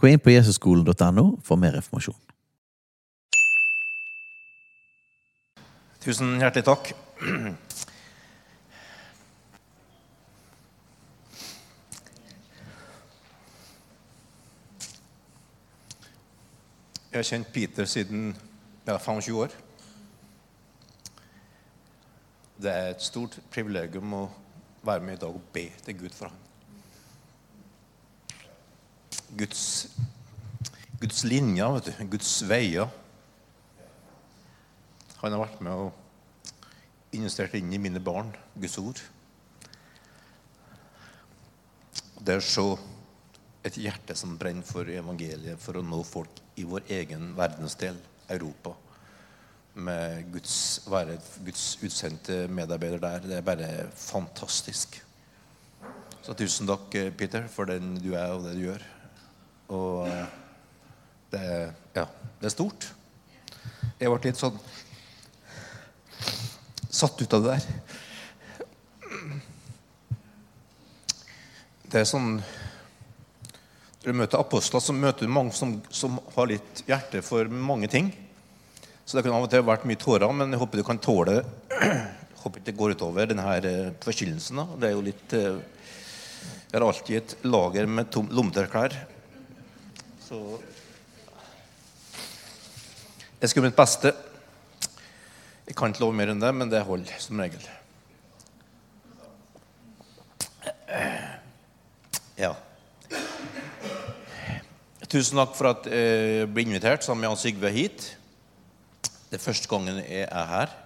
Gå inn på jesusskolen.no for mer informasjon. Tusen hjertelig takk. Jeg har kjent Peter siden jeg var 25 år. Det er et stort privilegium å være med i dag og be til Gud for ham. Guds, Guds linjer, Guds veier. Han har vært med og investert inn i mine barn Guds ord. Det er så et hjerte som brenner for evangeliet, for å nå folk i vår egen verdensdel, Europa, med Guds, være Guds utsendte medarbeider der. Det er bare fantastisk. Så tusen takk, Peter, for den du er, og det du gjør. Og eh, det er, ja, det er stort. Jeg ble litt sånn satt ut av det der. Det er sånn Når du møter apostler, så møter du mange som, som har litt hjerte for mange ting. Så det kan av og til ha vært mye tårer, men jeg håper du kan tåle. Jeg håper ikke det går utover denne eh, forkynnelsen. Det er jo litt eh, Jeg har alltid et lager med lommetørklær. Så Jeg skulle mitt beste. Jeg kan ikke love mer enn det, men det holder som regel. Ja. Tusen takk for at jeg ble invitert sammen med Jan Sigve hit. Det er første gangen jeg er her.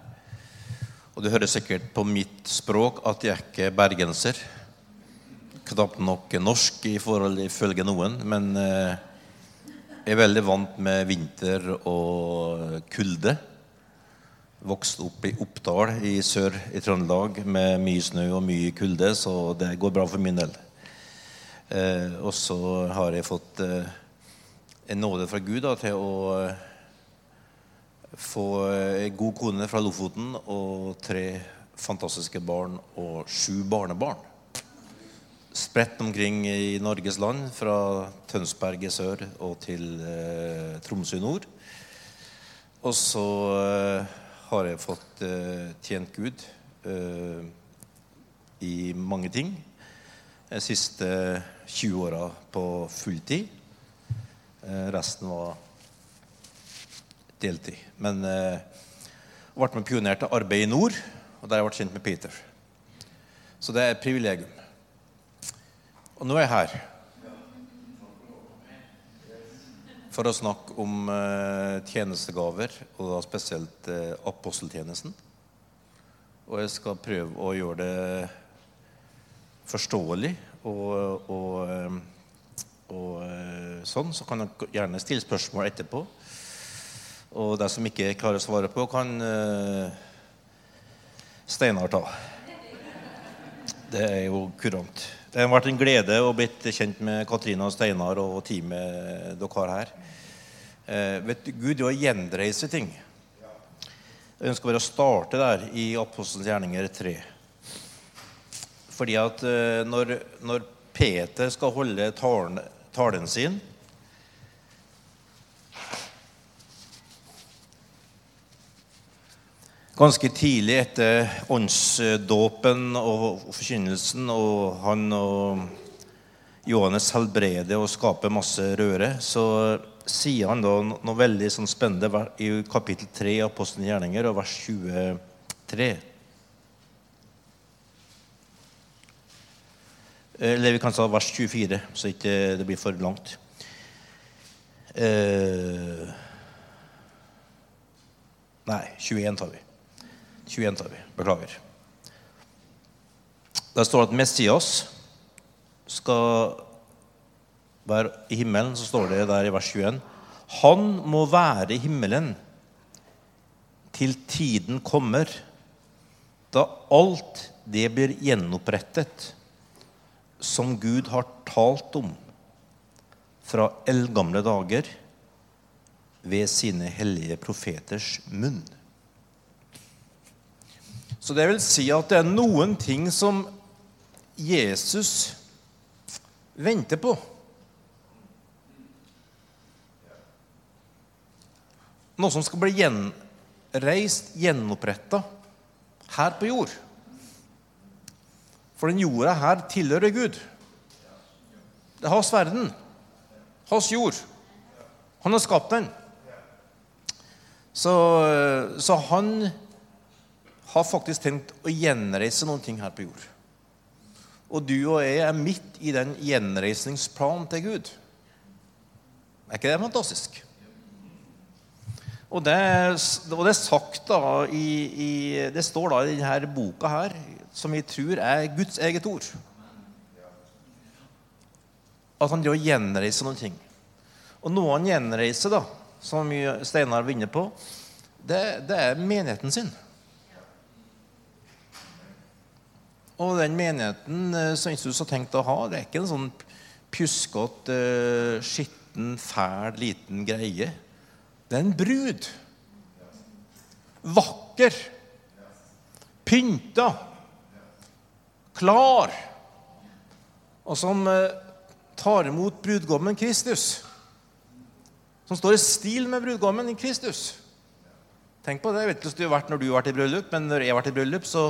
Og du hører sikkert på mitt språk at jeg ikke bergenser. Knapt nok norsk i forhold ifølge noen, men eh, jeg er veldig vant med vinter og kulde. Vokst opp i Oppdal i sør i Trøndelag med mye snø og mye kulde, så det går bra for min del. Eh, og så har jeg fått eh, en nåde fra Gud da, til å eh, få eh, en god kone fra Lofoten og tre fantastiske barn og sju barnebarn. Spredt omkring i Norges land, fra Tønsberg i sør og til eh, Tromsø i nord. Og så eh, har jeg fått eh, tjent Gud eh, i mange ting. De siste 20 åra på fulltid. Eh, resten var deltid. Men eh, ble med pioner til arbeid i nord, og der jeg ble kjent med Peter. Så det er et privilegium. Og nå er jeg her for å snakke om eh, tjenestegaver, og da spesielt eh, aposteltjenesten. Og jeg skal prøve å gjøre det forståelig og, og, eh, og sånn. Så kan dere gjerne stille spørsmål etterpå. Og de som ikke klarer å svare på, kan Steinar ta. Det er jo kurant. Det har vært en glede å blitt kjent med Katrine og Steinar og teamet dere har her. Eh, vet du, Gud jo gjenreise ting. Jeg ønsker bare å starte der i Apostelens gjerninger 3. Fordi at eh, når, når Peter skal holde talen, talen sin Ganske tidlig etter åndsdåpen og forkynnelsen, og han og Johannes helbreder og skaper masse røre, så sier han da noe veldig sånn spennende i kapittel 3 av Apostlenes gjerninger, og vers 23. Eller vi kan ta vers 24, så ikke det blir for langt. Eh, nei, 21 tar vi. 21 tar vi. Beklager. Der står det at Messias skal være i himmelen, så står det der i vers 21 Han må være i himmelen til tiden kommer, da alt det blir gjenopprettet som Gud har talt om fra eldgamle dager ved sine hellige profeters munn. Så det vil si at det er noen ting som Jesus venter på. Noe som skal bli gjenreist, gjenoppretta, her på jord. For den jorda her tilhører Gud. Det er hans verden. Hans jord. Han har skapt den. Så, så han har faktisk tenkt å gjenreise noen ting her på jord. Og du og jeg er midt i den gjenreisningsplanen til Gud. Er ikke det fantastisk? Og det, og det da i, i, Det står da i denne boka her, som vi tror er Guds eget ord. At han gjør gjenreise noen ting. Og noe han gjenreiser, da, som Steinar var inne på, det, det er menigheten sin. Og den menigheten eh, Jesus har tenkt å ha, det er ikke en sånn pjuskete, eh, skitten, fæl, liten greie. Det er en brud. Vakker. Pynta. Klar. Og som eh, tar imot brudgommen Kristus. Som står i stil med brudgommen i Kristus. Tenk på det. Jeg vet ikke hvordan det har vært når du har vært i bryllup, men når jeg har vært i bryllup, så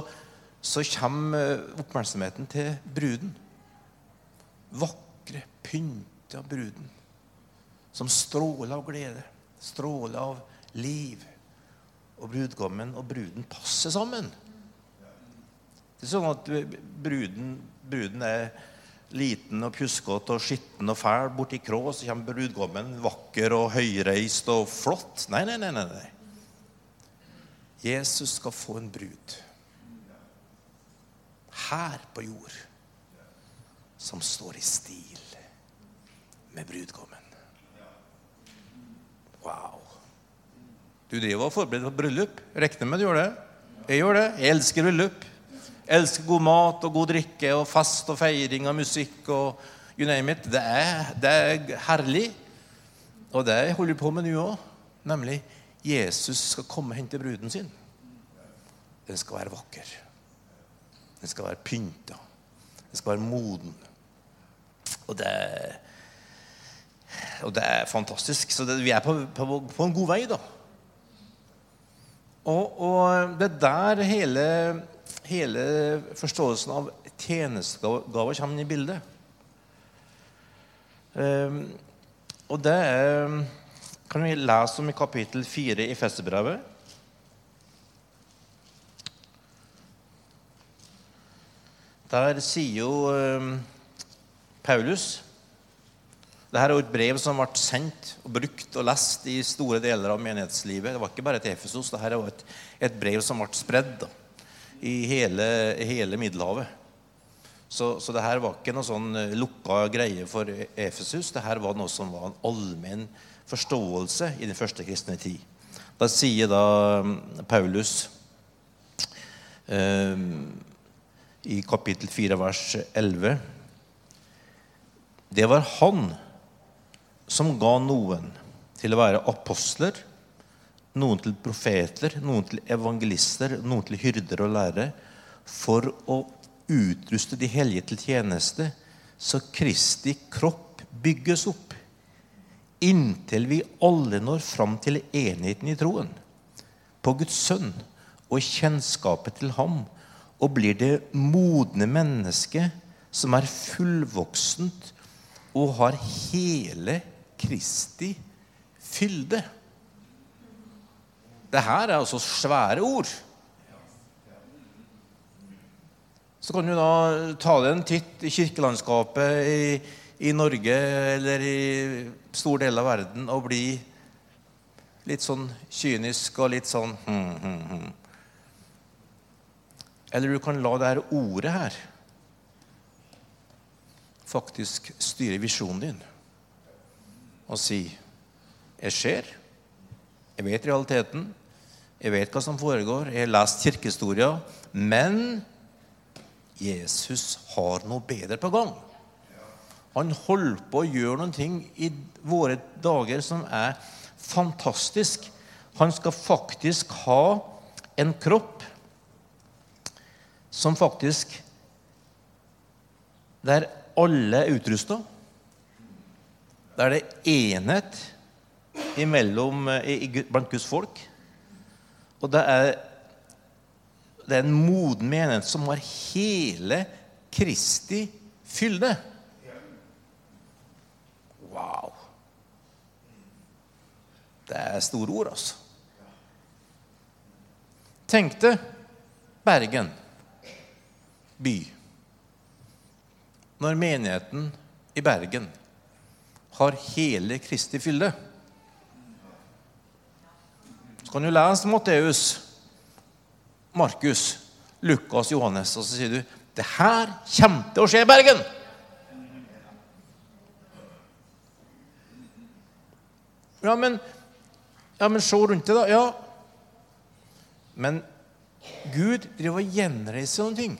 så kommer oppmerksomheten til bruden. Vakre, pynta bruden. Som stråler av glede, stråler av liv. Og brudgommen og bruden passer sammen. Det er sånn at bruden, bruden er liten og pjuskete og skitten og fæl borti krå, så kommer brudgommen vakker og høyreist og flott. Nei, nei, nei. nei. Jesus skal få en brud her på jord som står i stil med brudgommen. Wow. Du driver og forbereder på bryllup. Regner med du gjør det. Jeg gjør det. Jeg elsker bryllup. Jeg elsker god mat og god drikke og fast og feiring og musikk og you name it. Det er, det er herlig. Og det holder jeg på med nå òg. Nemlig Jesus skal komme og hente bruden sin. Den skal være vakker. Den skal være pynta. Den skal være moden. Og det, og det er fantastisk. Så det, vi er på, på, på, en god vei, da. Og, og det er der hele, hele forståelsen av tjenestegaver kommer inn i bildet. Um, og det er, kan vi lese om i kapittel 4 i Festebrevet. Der sier jo eh, Paulus dette er jo et brev som ble sendt og brukt og lest i store deler av menighetslivet. Det var ikke bare til Efesos. Dette var et, et brev som ble spredd da, i hele, hele Middelhavet. Så, så det her var ikke noe sånn eh, lukka greie for Efesus. Det her var noe som var en allmenn forståelse i den første kristne tid. Da sier da mm, Paulus eh, i kapittel 4, vers 11. Det var han som ga noen til å være apostler, noen til profeter, noen til evangelister, noen til hyrder og lærere, for å utruste de hellige til tjeneste, så Kristi kropp bygges opp, inntil vi alle når fram til enigheten i troen, på Guds sønn og kjennskapet til ham, og blir det modne mennesket som er fullvoksent og har hele Kristi fylde. Det her er altså svære ord. Så kan du da ta deg en titt i kirkelandskapet i, i Norge eller i stor del av verden og bli litt sånn kynisk og litt sånn hmm, hmm, hm. Eller du kan la det her ordet her faktisk styre visjonen din. og si Jeg ser. Jeg vet realiteten. Jeg vet hva som foregår. Jeg har lest kirkehistoria. Men Jesus har noe bedre på gang. Han holder på å gjøre noen ting i våre dager som er fantastisk. Han skal faktisk ha en kropp som faktisk Der alle er utrusta. Der det er enhet imellom, i, blant Guds folk. Og det er, det er en moden menighet som har hele Kristi fylde. Wow. Det er store ord, altså. Tenk deg Bergen by. Når menigheten i Bergen har hele Kristi fylde. Så kan du lese Matteus, Markus, Lukas, Johannes, og så sier du det her kommer til å skje i Bergen. Ja, men, ja, men se rundt deg, da. Ja. Men Gud driver og gjenreiser noen ting.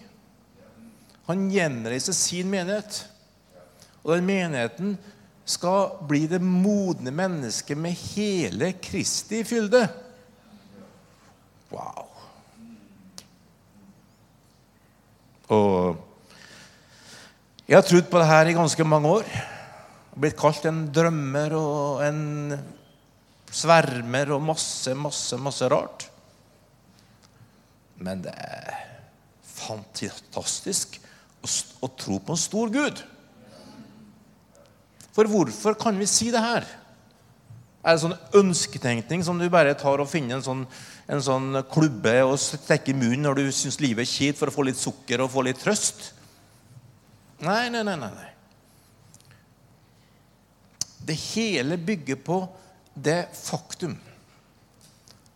Han gjenreiser sin menighet. Og den menigheten skal bli det modne mennesket med hele Kristi fylde. Wow. Og jeg har trodd på det her i ganske mange år. Blitt kalt en drømmer og en svermer og masse, masse, masse rart. Men det er fantastisk å, tro på en stor Gud. For hvorfor kan vi si det her? Er det sånn ønsketenkning som du bare tar og finner en sånn, en sånn klubbe og stikker i munnen når du syns livet er kjipt for å få litt sukker og få litt trøst? Nei, nei, nei. nei. Det hele bygger på det faktum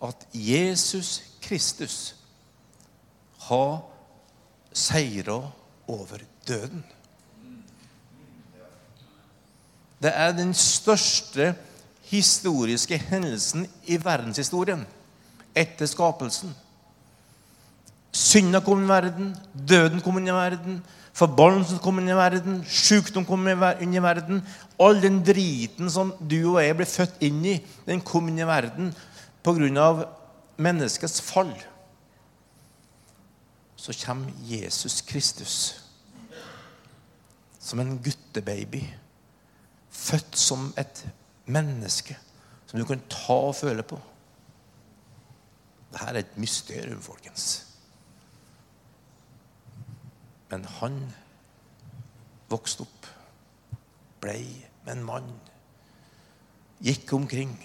at Jesus Kristus har seira over døden. Det er den største historiske hendelsen i verdenshistorien etter skapelsen. Synda kom inn i verden, døden kom inn i verden, forbannelsen kom inn i verden, sykdom kom inn i verden. All den driten som du og jeg ble født inn i, den kom inn i verden pga. menneskets fall. Så kommer Jesus Kristus som en guttebaby, født som et menneske som du kan ta og føle på. Dette er et mysterium, folkens. Men han vokste opp, blei en mann, gikk omkring,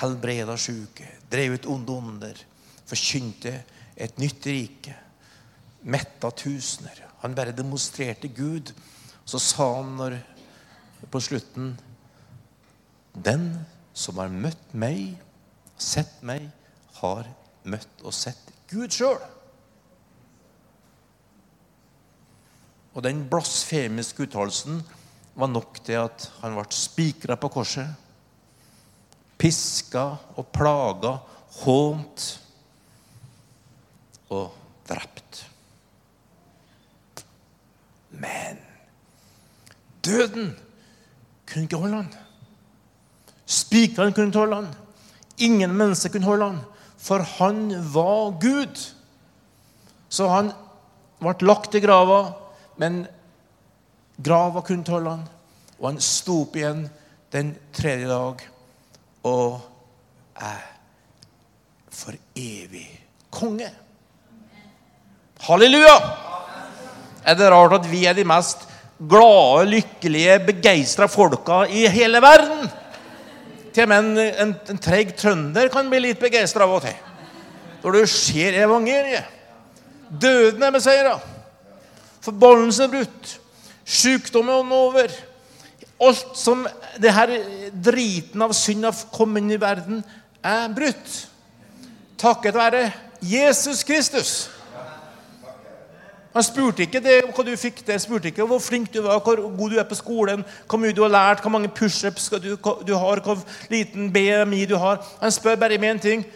helbreda sjuke, drev ut onde ånder, forkynte et nytt rike, metta tusener. Han bare demonstrerte Gud. Så sa han når, på slutten Den som har møtt meg, sett meg, har møtt og sett Gud sjøl. Og den blasfemiske uttalelsen var nok til at han ble spikra på korset. Piska og plaga, hånt og drept. Men døden kunne ikke holde han. Spikrene kunne ikke holde han. Ingen mennesker kunne holde han, for han var Gud. Så han ble lagt i grava men grava kunne holde han, og han sto opp igjen den tredje dag og er for evig konge. Halleluja! Er det rart at vi er de mest glade, lykkelige, begeistra folka i hele verden? Til og med en, en, en treig trønder kan bli litt begeistra av og til. Når du ser evangeliet. Døden er beseira. Forbannelsen er brutt. Sykdommen er over. Alt som det her driten av synd har kommet inn i verden, er brutt. Takket være Jesus Kristus. Han spurte ikke det, hva du fikk til, spurte ikke hvor flink du var, hvor god du er på skolen, hvor mye du har lært, hvor mange pushups du, du har, hvor liten BMI du har. Han spør bare med én ting.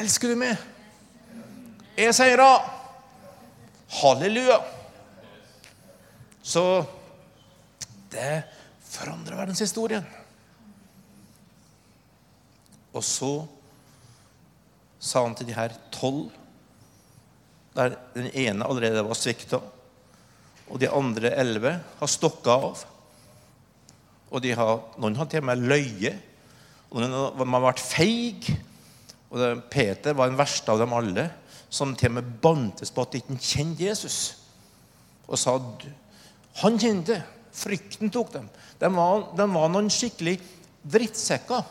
Elsker du meg? Jeg sier ja. Halleluja. Så det forandrer verdenshistorien. Og så sa han til de her tolv der den ene allerede var svikta, og de andre elleve har stokka av. Og har, noen har til og med løyet, og noen har vært feig. Og det, Peter var den verste av dem alle, som til og med bantes på at de ikke kjente Jesus. Og sa han kjente. Frykten tok dem. De var, de var noen skikkelig drittsekker.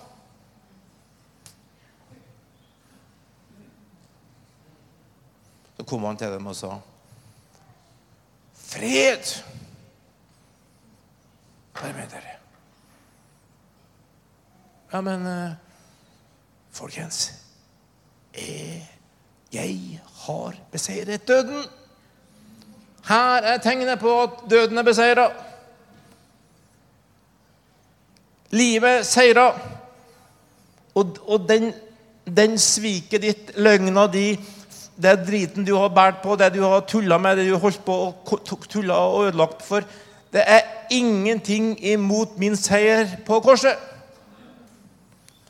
Så kom han til dem og sa, 'Fred være med dere.' Ja, men uh, folkens jeg, jeg har beseiret døden. Her er tegnet på at døden er beseira. Livet seira. Og, og den, den sviket ditt, løgna di, det driten du har båret på, det du har tulla med, det du har holdt på og tulla og ødelagt for Det er ingenting imot min seier på korset.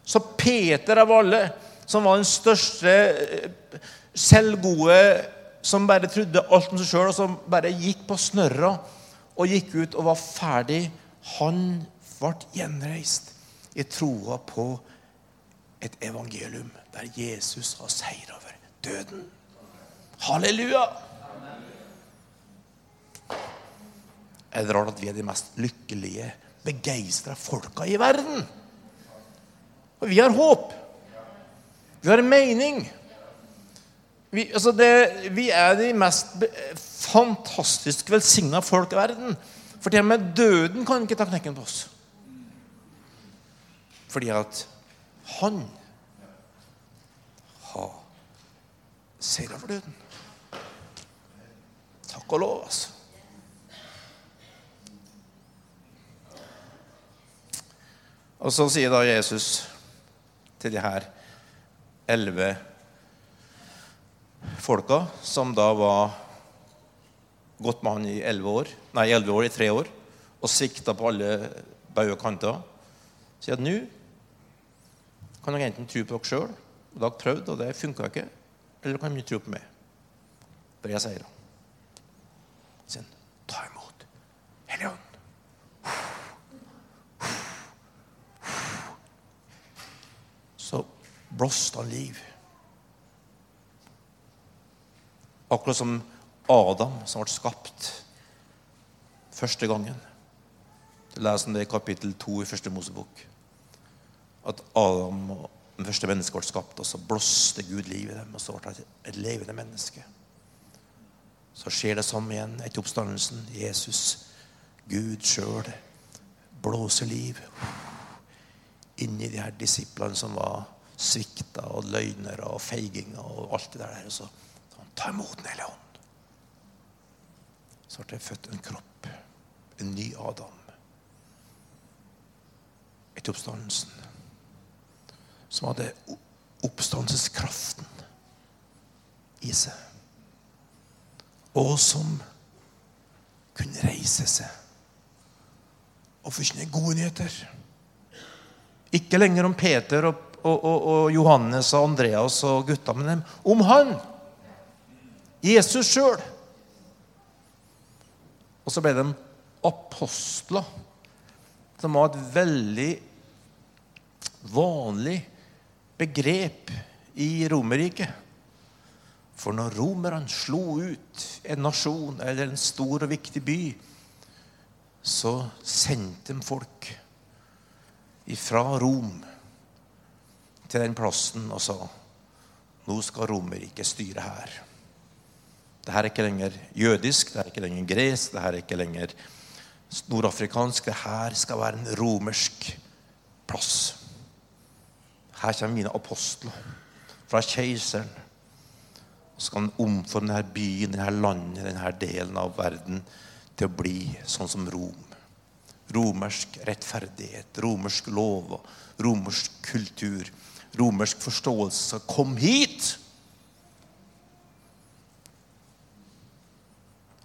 Så Peter av alle, som var den største eh, selvgode, som bare trodde alt om seg sjøl, og som bare gikk på snørra og gikk ut og var ferdig, han ble gjenreist i troa på et evangelium der Jesus har seier over døden. Halleluja! Er det rart at vi er de mest lykkelige, begeistra folka i verden? Og vi har håp. Vi har en mening. Vi, altså det, vi er de mest fantastisk velsigna folk i verden. For til og med døden kan ikke ta knekken på oss. Fordi at han har seira for døden. Takk og lov, altså. Og så sier da Jesus til de her elleve folka, som da var gått med han i elleve år, nei, elleve år i tre år, og svikta på alle bauger kanter, sier at nå kan dere enten tro på dere sjøl, og dere har prøvd, og det funka ikke, eller kan dere tro på meg, Det jeg sier det sin. Ta imot Hellige. Så blåste han liv. Akkurat som Adam, som ble skapt første gangen. Du leser om det i kapittel 2 i første Mosebok. At Adam og den første mennesket ble skapt, og så blåste Gud liv i dem, og så ble det et levende menneske. Så skjer det samme igjen etter oppstandelsen. Jesus, Gud sjøl, blåser liv inni de her disiplene som var svikta og løgnere og feiginger og alt det der. Og så ta imot Den hellige ånd. Så ble det født en kropp, en ny Adam, etter oppstandelsen. Som hadde oppstandelseskraften i seg og som kunne reise seg og forkynne gode nyheter. Ikke lenger om Peter og, og, og, og Johannes og Andreas og gutta, men om han. Jesus sjøl. Og så ble de apostler, som var et veldig vanlig begrep i Romerriket. For når romerne slo ut en nasjon eller en stor og viktig by, så sendte de folk fra Rom til den plassen og sa nå skal Romerriket styre her. Det her er ikke lenger jødisk, det er ikke lenger gresk, det her er ikke lenger nordafrikansk. Det her skal være en romersk plass. Her kommer mine apostler fra keiseren Så skal han omforme denne byen, denne landet, denne delen av verden til å bli sånn som Rom. Romersk rettferdighet, romersk lov, romersk kultur, romersk forståelse. Kom hit!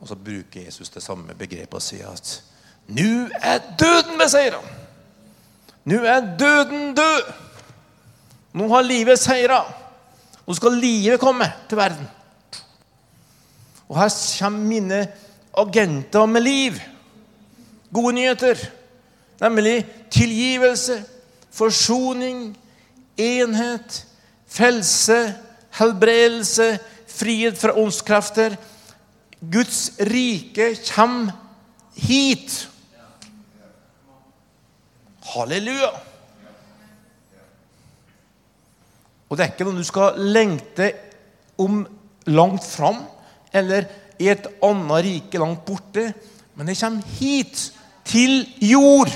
Og så bruker Jesus det samme begrepet og sier at nå er døden beseira. Nå er døden død. Nå har livet seira. Nå skal livet komme til verden. Og her kommer mine agenter med liv. Gode nyheter. Nemlig tilgivelse, forsoning, enhet, frelse, helbredelse, frihet fra åndskrefter. Guds rike kommer hit. Halleluja. Og det er ikke noe du skal lengte om langt fram eller i et annet rike langt borte, men det kommer hit, til jord.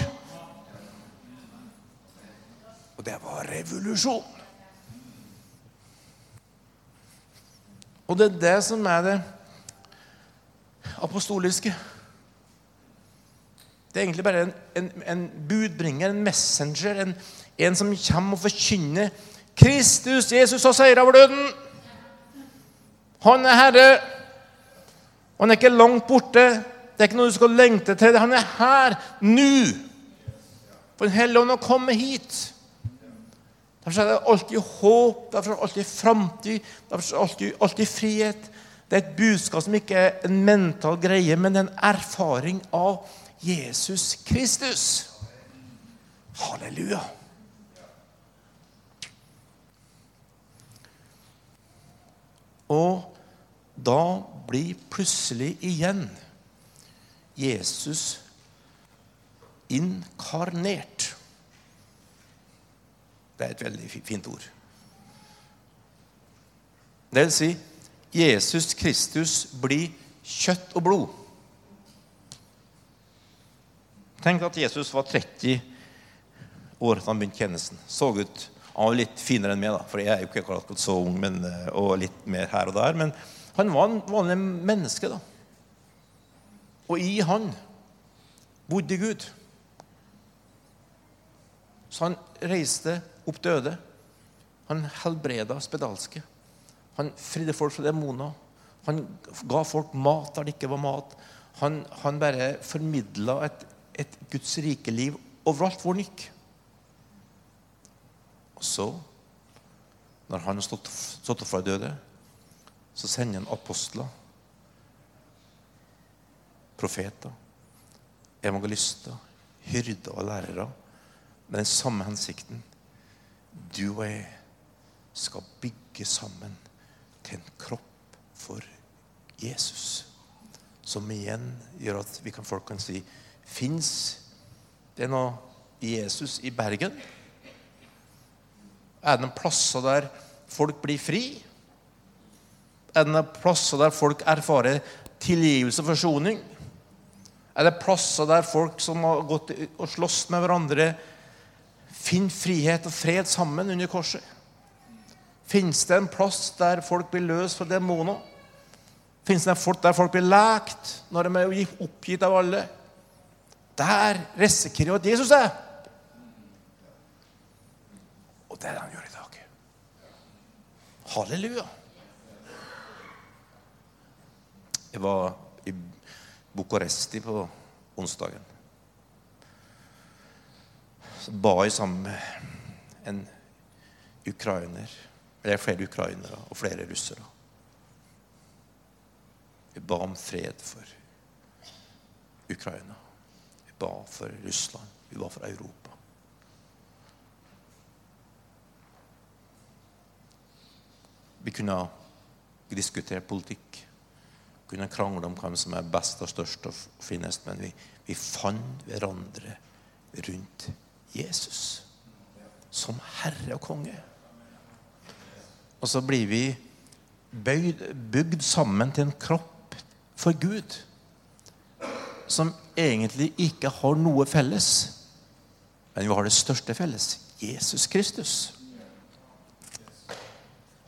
Og det var revolusjon. Og det er det som er det apostoliske. Det er egentlig bare en, en, en budbringer, en messenger, en, en som kommer og forkynner Kristus, Jesus, har seira over døden. Han er Herre. Han er ikke langt borte. Det er ikke noe du skal lengte til. Han er her nå. For Den hellige ånd har kommet hit. Derfor er det alltid håp, derfor er det alltid framtid, derfor er det alltid, alltid frihet. Det er et budskap som ikke er en mental greie, men en erfaring av Jesus Kristus. Halleluja. Og da blir plutselig igjen Jesus inkarnert. Det er et veldig fint ord. Det vil si Jesus Kristus blir kjøtt og blod. Tenk at Jesus var 30 år da han begynte tjenesten. Så ut Han var litt finere enn meg, da, for jeg er jo ikke akkurat så ung men, og litt mer her og der. Men han var en vanlig menneske. da. Og i han bodde Gud. Så han reiste opp døde. Han helbreda spedalske. Han fridde folk fra demoner. Han ga folk mat der det ikke var mat. Han, han bare formidla et, et Guds rike liv overalt hvor han gikk. Og så, når han har stått, stått opp fra de døde, så sender han apostler, profeter, evangelister, hyrder og lærere med den samme hensikten. Du og jeg skal bygge sammen til en kropp for Jesus. Som igjen gjør at vi kan, folk kan si Fins det noe Jesus i Bergen? Er det plasser der folk blir fri? Er det plasser der folk erfarer tilgivelse og forsoning? Er det plasser der folk som har gått og slåss med hverandre, finner frihet og fred sammen under korset? Fins det en plass der folk blir løst fra demoner? Fins det en folk der folk blir lekt når de er oppgitt av alle? Der risikerer at Jesus er. Det er det han gjør i dag. Halleluja. Jeg var i Bucuresti på onsdagen. Så ba jeg sammen med en ukrainer. Eller flere ukrainere og flere russere. Vi ba om fred for Ukraina. Vi ba for Russland. Vi ba for Europa. Vi kunne diskutere politikk. Vi kunne krangle om hvem som er best og størst og finest, men vi, vi fant hverandre rundt Jesus som herre og konge. Og så blir vi bøyd, bygd sammen til en kropp for Gud som egentlig ikke har noe felles. Men vi har det største felles Jesus Kristus.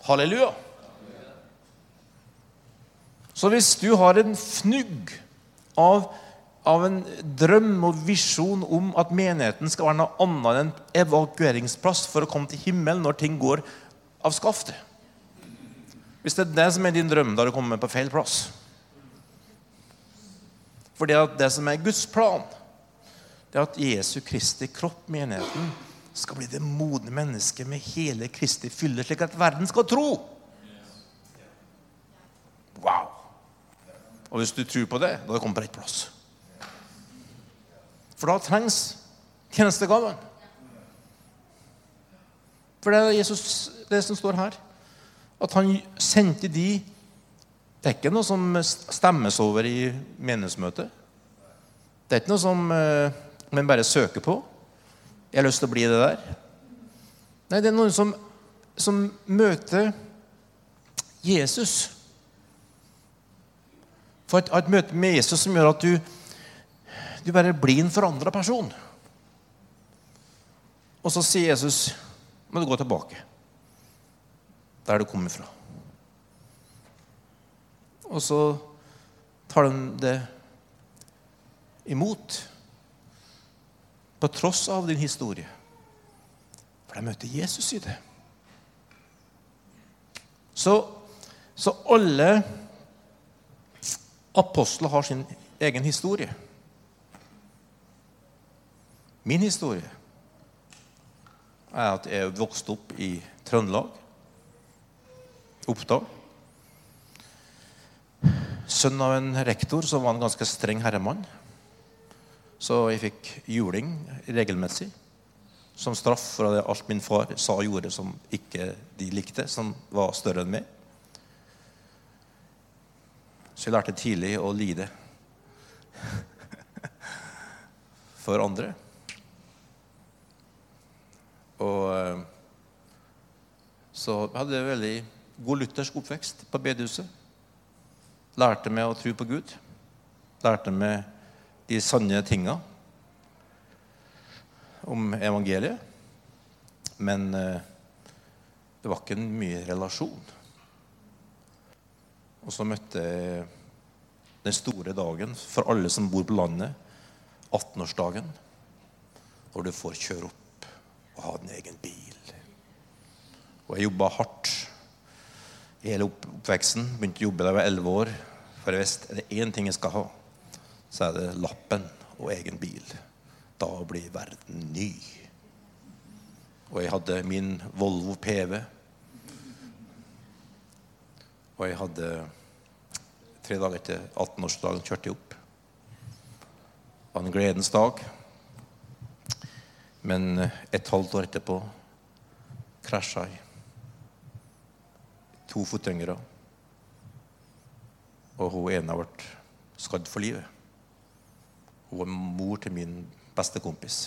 Halleluja. Så hvis du har en fnugg av, av en drøm og visjon om at menigheten skal være noe annet enn en evakueringsplass for å komme til himmelen når ting går av skaftet Hvis det er det som er din drøm, da har du kommet på feil plass. For det, det som er Guds plan, det er at Jesu Kristi kropp, menigheten, skal bli det modne mennesket med hele Kristi fylle, slik at verden skal tro. Wow! Og hvis du tror på det, da kommer du kommet på rett plass. For da trengs tjenestegaven. For det er Jesus, det som står her. At han sendte de Det er ikke noe som stemmes over i menighetsmøtet. Det er ikke noe som eh, man bare søker på. Jeg har lyst til å bli det der. Nei, det er noen som, som møter Jesus. For et, et møte med Jesus som gjør at du, du bare blir en forandra person. Og så sier Jesus må du gå tilbake der du kommer fra. Og så tar de det imot på tross av din historie. For de møter Jesus i det. Så, så alle apostler har sin egen historie. Min historie er at jeg vokste opp i Trøndelag. Oppdal. Sønn av en rektor som var en ganske streng herremann. Så jeg fikk juling regelmessig som straff for alt min far sa og gjorde som ikke de likte, som var større enn meg. Så jeg lærte tidlig å lide for andre. Og eh, så hadde jeg veldig god luthersk oppvekst på bedehuset. Lærte meg å tro på Gud. Lærte meg de sanne tinga om evangeliet. Men eh, det var ikke mye relasjon. Og så møtte jeg den store dagen for alle som bor på landet. 18-årsdagen. Hvor du får kjøre opp og ha din egen bil. Og jeg jobba hardt hele oppveksten. Begynte å jobbe da jeg var 11 år. For jeg visste er det én ting jeg skal ha, så er det lappen og egen bil. Da blir verden ny. Og jeg hadde min Volvo PV. Og jeg hadde tre dager etter 18-årsdagen kjørte jeg opp. Det var en gledens dag. Men et halvt år etterpå krasja jeg. To fotgjengere. Og hun ene vært skadd for livet. Hun var mor til min beste kompis.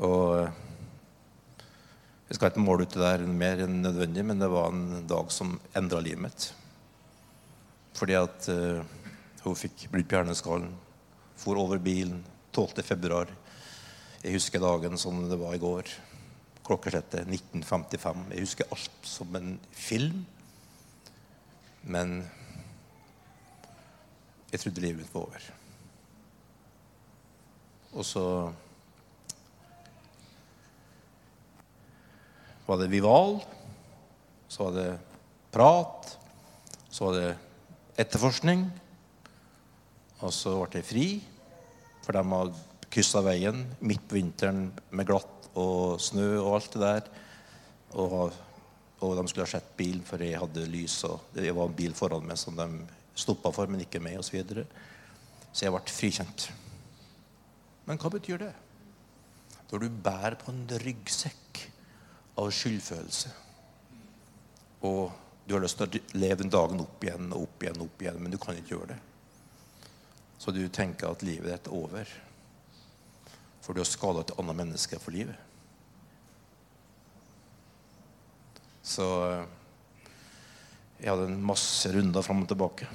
Og jeg skal ikke måle ut det der mer enn nødvendig, men det var en dag som endra livet mitt. Fordi at uh, hun fikk brudd på hjerneskallen, for over bilen 12. februar. Jeg husker dagen som det var i går. Klokkeslettet 1955. Jeg husker alt som en film. Men jeg trodde livet mitt var over. Og så var det Vival. Så var det prat. Så var det etterforskning. Og så ble jeg fri, for de har kryssa veien midt på vinteren med glatt og snø og alt det der. Og, og de skulle ha sett bilen, for jeg hadde lys, og det var en bil foran meg som de stoppa for, men ikke meg, osv. Så, videre. så jeg ble frikjent. Men hva betyr det? Når du bærer på en ryggsekk av skyldfølelse, og du har lyst til å leve den dagen opp igjen og opp igjen, opp igjen, men du kan ikke gjøre det. Så du tenker at livet ditt er over. For du har skada et annet menneske for livet. Så jeg hadde en masse runder fram og tilbake.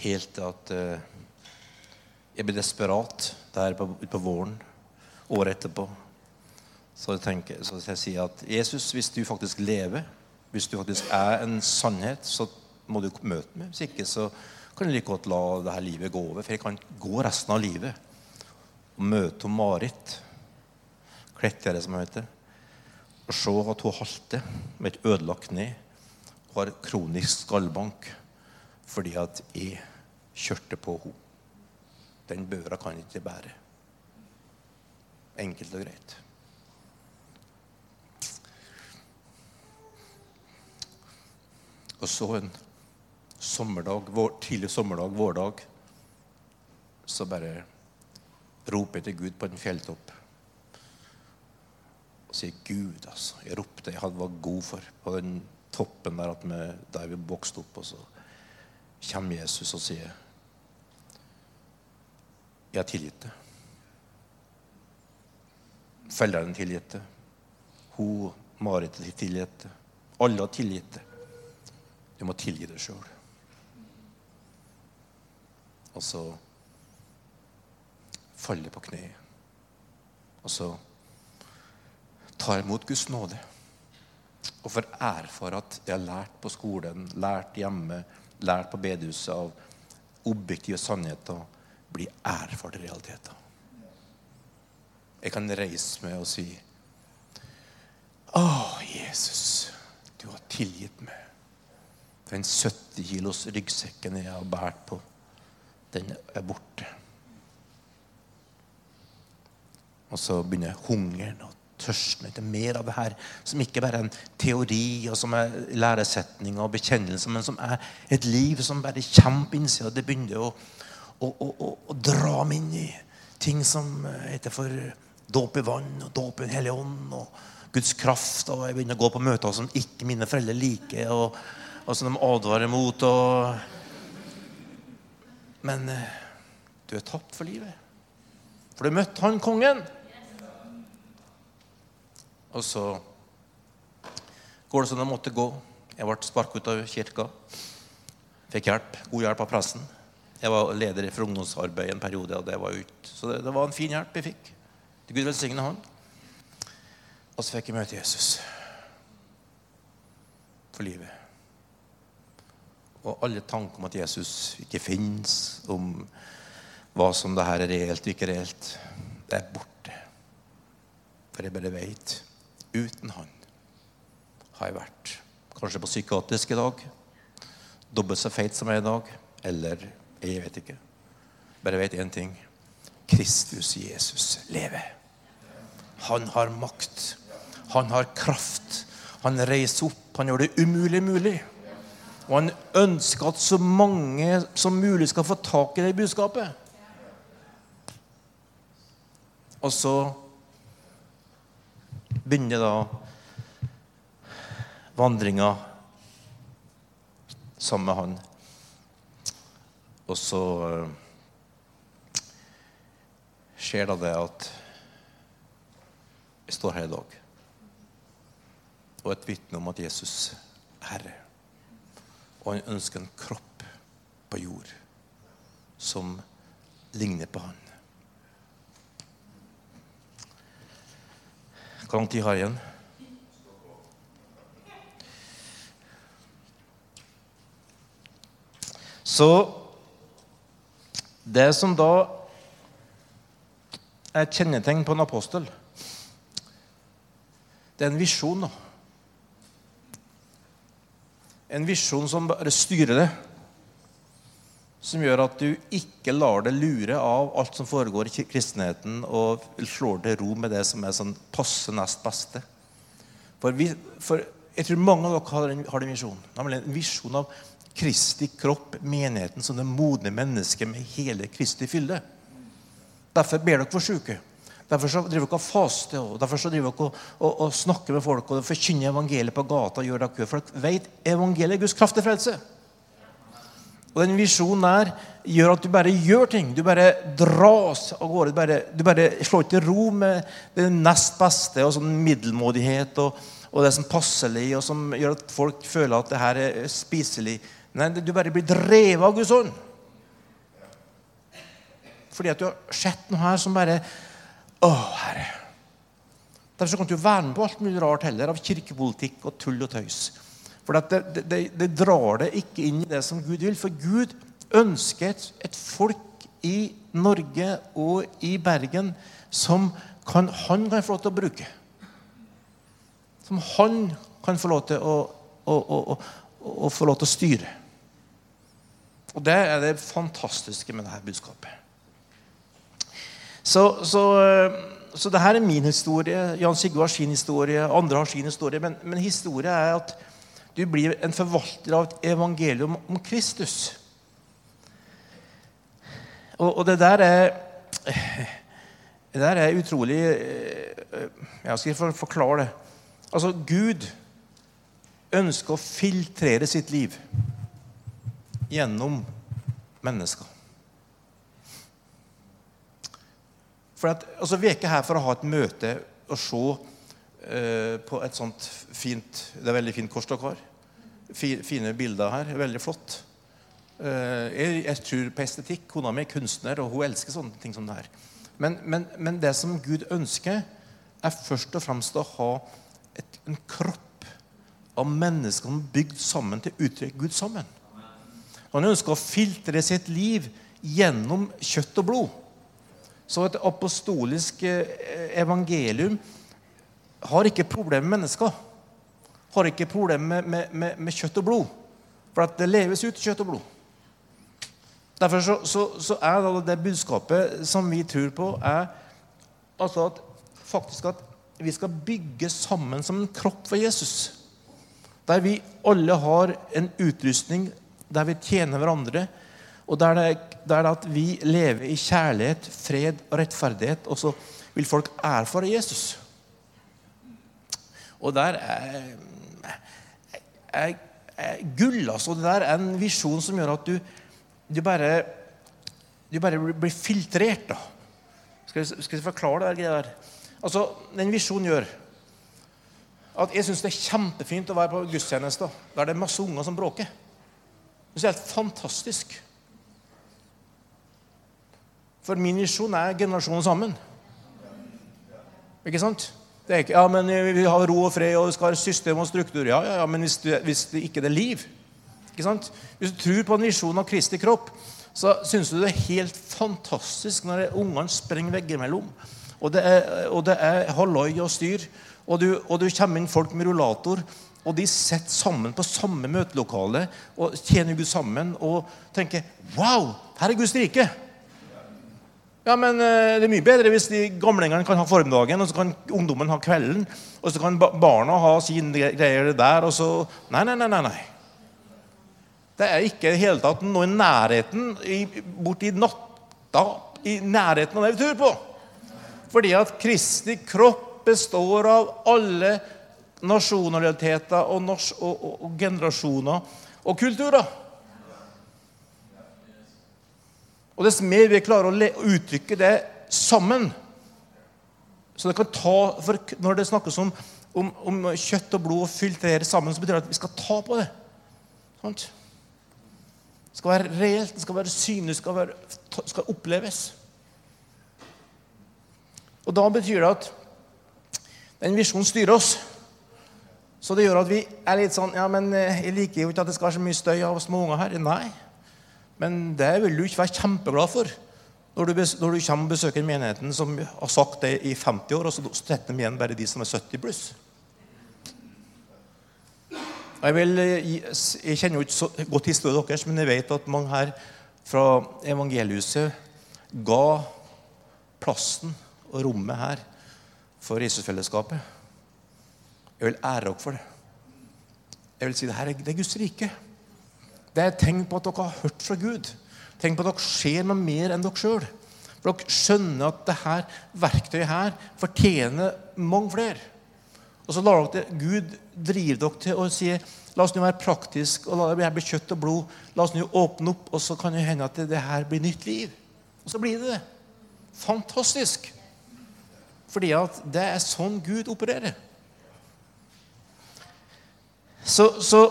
Helt til at eh, jeg ble desperat der på, på våren, året etterpå. Så jeg, tenker, så jeg sier at Jesus, hvis du faktisk lever, hvis du faktisk er en sannhet, så må du møte meg. Hvis ikke så kan du like godt la det her livet gå over. For jeg kan gå resten av livet og møte Marit Klettere, som hun heter. Og se at hun halter med et ødelagt kne og har kronisk skallbank fordi at jeg kjørte på henne. Den børa kan ikke bære. Enkelt og greit. Og så en sommerdag, vår, tidlig sommerdag, vårdag, så bare roper jeg til Gud på en fjelltopp. Og sier, 'Gud, altså.' Jeg ropte jeg hadde vært god for på den toppen der, vi, der vi vokste opp. Og så kommer Jesus og sier, 'Jeg har tilgitt det'. Foreldrene tilgitt det. Hun, Marit, har tilgitt det. Alle har tilgitt det. Du må tilgi deg sjøl. Og så faller på kne. Og så tar imot Guds nåde. Og får erfare at jeg har lært på skolen, lært hjemme, lært på bedehuset av objektive sannheter, blir erfart realiteter. Jeg kan reise meg og si Å, Jesus, du har tilgitt meg. Den 70 kilos ryggsekken jeg har båret på, den er borte. Og så begynner hungeren og tørsten etter mer av det her, som ikke bare er en teori og som er læresetning og bekjennelse, men som er et liv som bare kommer innsida. Det begynner å, å, å, å, dra dem inn i ting som heter for dåp i vann og dåp i Den hellige ånd og Guds kraft. Og jeg begynner å gå på møter som ikke mine foreldre liker, og, og som de advarer mot. Og... Men eh, du er tapt for livet. For du møtte han kongen. Og så går det som det måtte gå. Jeg ble sparket ut av kirka. Fikk hjelp, god hjelp av pressen. Jeg var leder for ungdomsarbeid en periode. og det var ut. Så det, det var en fin hjelp jeg fikk. Til Gud velsigne han. Og så fikk jeg møte Jesus for livet. Og alle tanker om at Jesus ikke fins, om hva som det her er reelt og ikke reelt, det er borte. For jeg bare veit uten han har jeg vært kanskje på psykiatrisk i dag. Dobbelt så feit som jeg er i dag. Eller jeg vet ikke. Bare vet én ting. Kristus Jesus lever. Han har makt. Han har kraft. Han reiser opp. Han gjør det umulig mulig. Og han ønsker at så mange som mulig skal få tak i det budskapet. Og så begynner da vandringa sammen med han. Og så uh, skjer da det at jeg står her i dag og et vitne om at Jesus er Herre. Og han ønsker en kropp på jord som ligner på han. Hvor lang tid har jeg igjen? Så det som da er et kjennetegn på en apostel, det er en visjon. da. En visjon som bare styrer det. Som gjør at du ikke lar deg lure av alt som foregår i kristenheten, og slår til ro med det som er sånn passe nest beste. For, vi, for jeg tror mange av dere har den, har den visjonen. Nemlig en visjon av Kristi kropp, menigheten, som det modne mennesket med hele Kristi fylde. Derfor ber dere for syke. Derfor så driver dere og faster, og derfor så driver dere og, og, og, snakker med folk og forkynner evangeliet på gata. og gjør dere, For dere vet evangeliet er Guds kraft til frelse. Og den visjonen der gjør at du bare gjør ting. Du bare dras av gårde. Du bare, du bare slår ikke ro med det nest beste og sånn middelmådighet og, og det som passelig, og som gjør at folk føler at det her er spiselig. Nei, du bare blir drevet av Guds ånd. Fordi at du har sett noe her som bare Å, Herre. Derfor kan du være med på alt mulig rart heller, av kirkepolitikk og tull og tøys. For det, det, det, drar det ikke inn i det som Gud vil. For Gud ønsker et, et folk i Norge og i Bergen som kan, han kan få lov til å bruke. Som han kan få lov til å, å, å, å få lov til å styre. Og det er det fantastiske med dette budskapet. Så, så, så det her er min historie. Jan Sigurd har sin historie. Andre har sin historie. Men, men historien er at du blir en forvalter av et evangelium om Kristus. Og, og det der er Det der er utrolig Jeg skal forklare det. Altså, Gud ønsker å filtrere sitt liv gjennom mennesker. For at, altså, Vi er ikke her for å ha et møte og se eh, på et sånt fint Det er veldig fint kors dere har. Fine bilder her. Veldig flott. Eh, jeg, jeg, tror på estetikk. Kona mi er kunstner, og hun elsker sånne ting som det her. Men, men, men det som Gud ønsker, er først og fremst å ha et, en kropp av mennesker som er bygd sammen til å uttrykke Gud sammen. Han ønsker å filtre sitt liv gjennom kjøtt og blod. Så et apostolisk eh, evangelium har ikke problemer med mennesker. Har ikke problemer med, med, med, kjøtt og blod. For det leves ut kjøtt og blod. Derfor så, så, så er det budskapet som vi tror på, er altså at faktisk at vi skal bygge sammen som en kropp for Jesus. Der vi alle har en utrustning der vi tjener hverandre og der det, der det at vi lever i kjærlighet, fred og rettferdighet, og så vil folk erfare Jesus. Og der er, er, er gull, altså. Det der er en visjon som gjør at du, du bare du bare blir filtrert. da. Skal jeg, skal jeg forklare det der? Altså, Den visjonen gjør at jeg syns det er kjempefint å være på gudstjeneste der det er masse unger som bråker. Det er helt fantastisk. For min visjon er generasjonen sammen. Ikke sant? Det er ikke, ja, men Vi har ro og fred, og vi skal ha system og struktur. Ja, ja, ja men hvis, du, hvis det ikke er liv ikke sant? Hvis du tror på en visjon av Kristi kropp, så syns du det er helt fantastisk når ungene sprenger veggimellom. Og det er, og det er halloi og styr. Og du, og du kommer inn folk med rullator, og de sitter sammen på samme møtelokale og tjener Gud sammen og tenker Wow! Her er Guds rike! Ja, men eh, Det er mye bedre hvis de gamlingene kan ha formdagen, og så kan ungdommen ha kvelden. Og så kan barna ha sine greier der, og så Nei, nei, nei. nei, nei. Det er ikke i det hele tatt noe i nærheten borti natta i nærheten av det vi tror på. Fordi at Kristi kropp består av alle nasjonaliteter og, og, og, og generasjoner og kulturer. Og dess mer vi klarer å uttrykke det sammen så det kan ta, for Når det snakkes om, om, om kjøtt og blod og filtrere sammen, så betyr det at vi skal ta på det. Sånt. Det skal være reelt, det skal være synlig, det skal, være, skal oppleves. Og Da betyr det at den visjonen styrer oss. Så det gjør at vi er litt sånn Ja, men eh, jeg liker jo ikke at det skal være så mye støy av små unger her. Nei. Men det vil du ikke være kjempeglad for når du, når du kommer og besøker menigheten som har sagt det i 50 år, og så setter de igjen bare de som er 70 pluss. Jeg, vil, jeg, kjenner jo ikke så godt historien deres, men jeg vet at mange her fra evangeliehuset ga plassen og rommet her for Jesusfellesskapet. Jeg vil ære dere for det. Jeg vil si det her er, Guds rike. Det er et tegn på at dere har hørt fra Gud. Tenk på at dere ser noe mer enn dere sjøl. For dere skjønner at dette verktøyet her fortjener mange flere. Og så lar dere Gud drive dere til å si La oss nå være praktisk og la det bli kjøtt og blod. La oss nå åpne opp, og så kan det hende at det her blir nytt liv. Og så blir det det. Fantastisk. Fordi at det er sånn Gud opererer. Så, så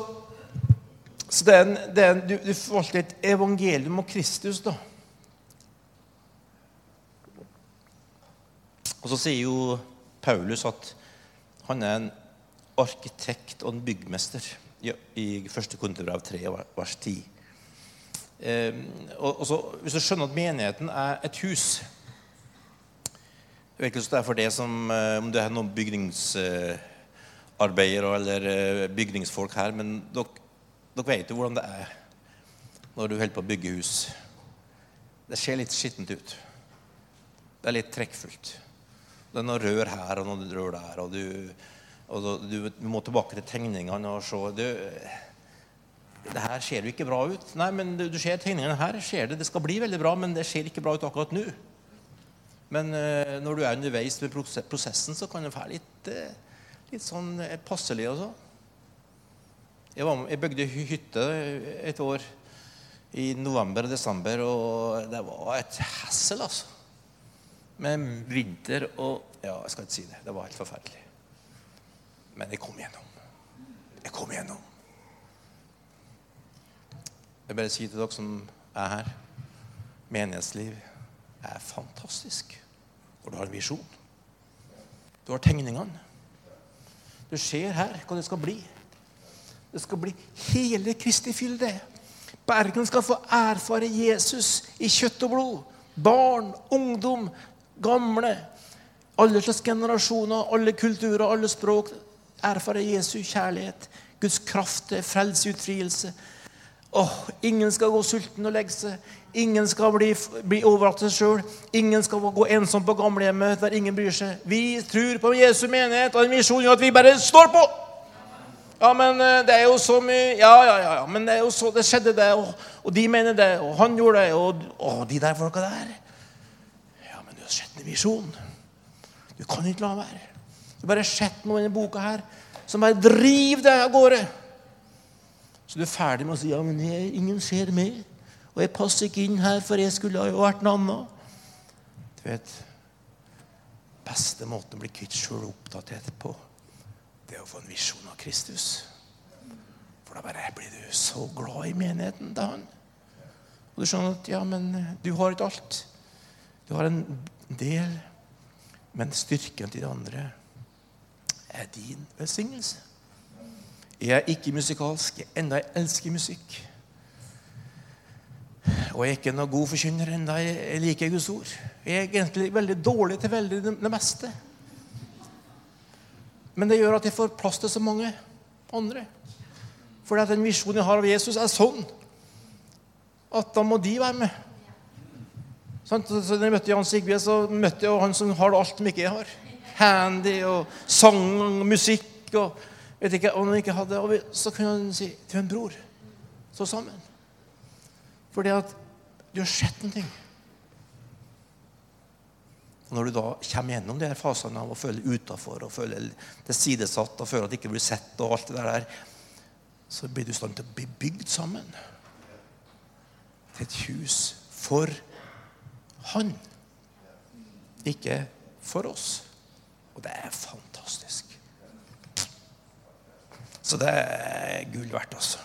så det er en, det er en, du, du forvalter et evangelium om Kristus, da. Og så sier jo Paulus at han er en arkitekt og en byggmester ja, i første Korinterbrev 3, vers 10. Eh, og, og så, hvis du skjønner at menigheten er et hus Jeg vet ikke om det er for det som eh, om det er noen bygningsarbeidere eller eh, bygningsfolk her, men dere, dere vet jo hvordan det er når du holder på å bygge hus. Det ser litt skittent ut. Det er litt trekkfullt. Det er noe rør her og noe rør der. og du, og du, du må tilbake til tegningene og se du, Det her ser jo ikke bra ut. Nei, men du, ser tegningene her. ser Det det skal bli veldig bra, men det ser ikke bra ut akkurat nå. Men uh, når du er underveis med prosessen, så kan det være litt, uh, litt sånn uh, passelig. og så. Jeg, jeg bygde hytte et år i november og desember, og det var et hessel, altså. Med vinter og Ja, jeg skal ikke si det. Det var helt forferdelig. Men jeg kom gjennom. Jeg kom gjennom. Jeg bare sier til dere som er her menighetsliv er fantastisk. Og du har en visjon. Du har tegningene. Du ser her hva det skal bli. Det skal bli hele Kristi fylde. Bergen skal få erfare Jesus i kjøtt og blod. Barn, ungdom, gamle. Alle slags generasjoner, alle kulturer, alle språk. Erfare Jesu kjærlighet, Guds kraft til frelse, utfrielse. Oh, ingen skal gå sulten og legge seg. Ingen skal bli, bli overlatt til seg sjøl. Ingen skal gå ensom på gamlehjemmet der ingen bryr seg. Vi tror på Jesu menighet og en visjon at vi bare står på. Ja, men eh, det er jo så mye Ja, ja, ja. ja. Men det er jo så, det skjedde, det. Og, og de mener det. Og han gjorde det. Og, og de der folka der. Ja, men du har sett en visjon. Du kan ikke la være. Du har bare sett noe i denne boka her som bare driver deg av gårde. Så du er ferdig med å si ja, men jeg, ingen ser meg. Og jeg passer ikke inn her, for jeg skulle ha jo vært noe annet. Du vet, beste måten å bli kvitt sjøl oppdatert på, det er å få en visjon av Kristus. For da bare blir du så glad i menigheten til han. Og du skjønner at ja, men du har ikke alt. Du har en del, men styrken til de andre er din velsignelse. Jeg er ikke musikalsk, enda jeg elsker musikk. Og jeg er ikke noe god forkynner enda jeg liker Guds ord. Jeg er egentlig veldig dårlig til veldig det meste. Men det gjør at jeg får plass til så mange andre. For den visjonen jeg har av Jesus, er sånn at da må de være med. Så når jeg møtte Jan Sigve, så møtte jeg han som har alt som ikke jeg har. Handy og sang og musikk og vet ikke om han ikke hadde, og Så kunne han si til en bror Stå sammen. Fordi at du har sett noe. Og Når du da kommer gjennom de her fasene av å føle utafor og føle tilsidesatt og føle at det ikke blir sett, og alt det der, så blir du i stand til å bli bygd sammen til et hus for Han. Ikke for oss. Og det er fantastisk. Så det er gull verdt, altså.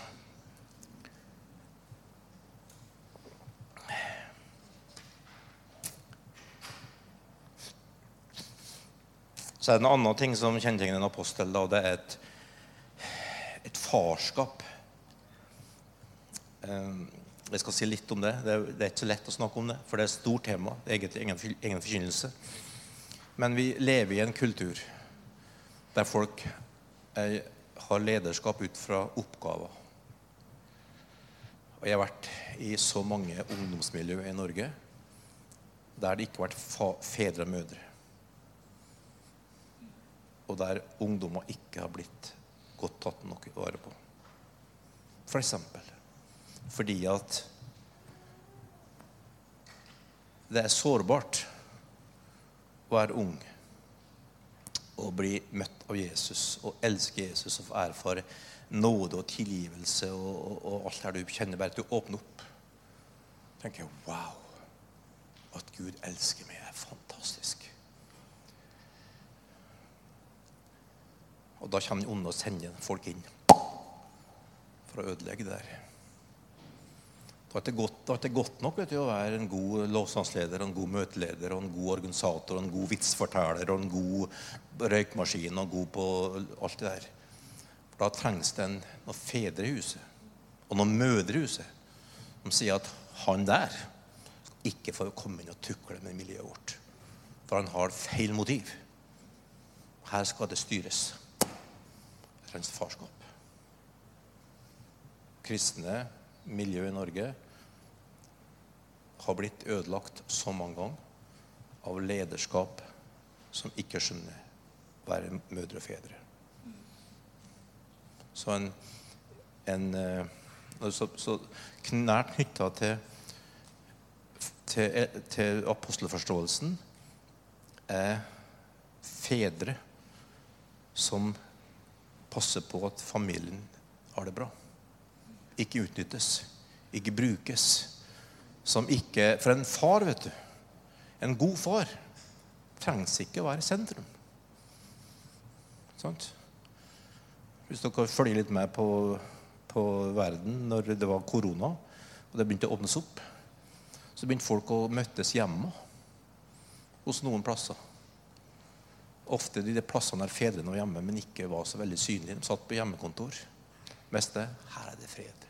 Så er det en annen ting som kjennetegner en apostel. Og det er et, et farskap. Ehm, jeg skal si litt om det. det er, det er, ikke så lett å snakke om det, for det er et stort tema. Det er egentlig ingen, ingen forkynnelse. Men vi lever i en kultur der folk er har lederskap ut fra oppgaver. Og jeg har vært i så mange ungdomsmiljø i Norge der det ikke har vært fedre og mødre. Og der ungdommer ikke har blitt godt tatt nok vare på. For eksempel fordi at det er sårbart å være ung å bli møtt av Jesus og elske Jesus og få erfare nåde og tilgivelse og, og, og alt det du kjenner bare at du åpner opp. tenker jeg, Wow! At Gud elsker meg, er fantastisk. Og da kommer den onde og sender folk inn for å ødelegge det der. Da er det godt, er det godt nok du, å være en god lovsangsleder, en god møteleder, og en god organisator, en god vitsforteller, og en god røykmaskin og god på alt det der. For Da trengs det en, noen fedre i huset og noen mødre i huset som sier at han der ikke få komme inn og tukle med miljøet vårt. For han har feil motiv. Her skal det styres. Det trengs farskap. Kristne miljø i Norge har blitt ødelagt så mange ganger av lederskap som ikke skjønner å være mødre og fedre. Så en, en eh, så, så nært knytta til, til, til apostelforståelsen er fedre som passer på at familien har det bra. Ikke utnyttes, ikke brukes. Som ikke For en far, vet du, en god far, trengs ikke å være i sentrum. Sant? Hvis dere følger litt med på, på verden når det var korona, og det begynte å åpnes opp, så begynte folk å møtes hjemme hos noen plasser. Ofte de plassene der fedrene var hjemme, men ikke var så veldig synlige. De satt på hjemmekontor. Mest det her er det fred.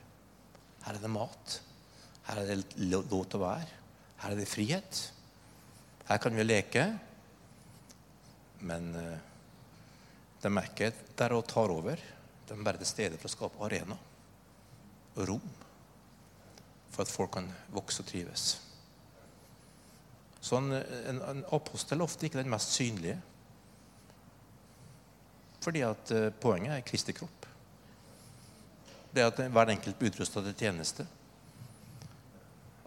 Her er det mat. Her er det lov til å være. Her er det frihet. Her kan vi leke. Men de er ikke der og tar over. De er bare til stede for å skape arena og rom for at folk kan vokse og trives. Så en, en, en apostel er ofte ikke den mest synlige. Fordi at uh, poenget er Kristi kropp. Det at hver enkelt blir utrusta til tjeneste.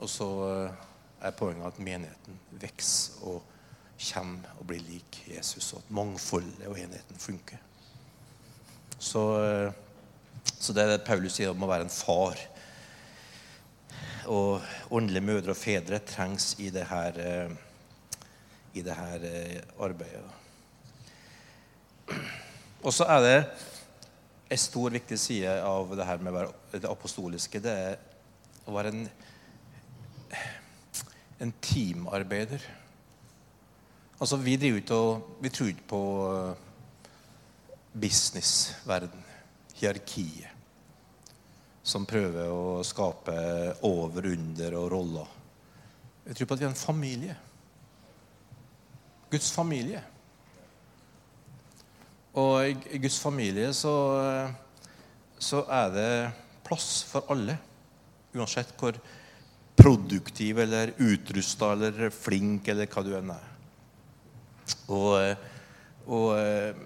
Og så uh, er poenget at menigheten vokser og kommer og blir lik Jesus, og at mangfoldet og enheten funker. Så, eh, så det er det Paulus sier om å være en far. Og åndelige mødre og fedre trengs i det her, eh, i det her eh, arbeidet. Og så er det en stor, viktig side av det her med å være det apostoliske. Det er å være en, en teamarbeider. Altså, vi driver ikke og Vi tror ikke på uh, businessverden, hierarkiet, som prøver å skape over, under og roller. Jeg tror på at vi er en familie. Guds familie. Og i Guds familie så, så er det plass for alle. Uansett hvor produktiv eller utrusta eller flink eller hva du enn er. Og, og eh,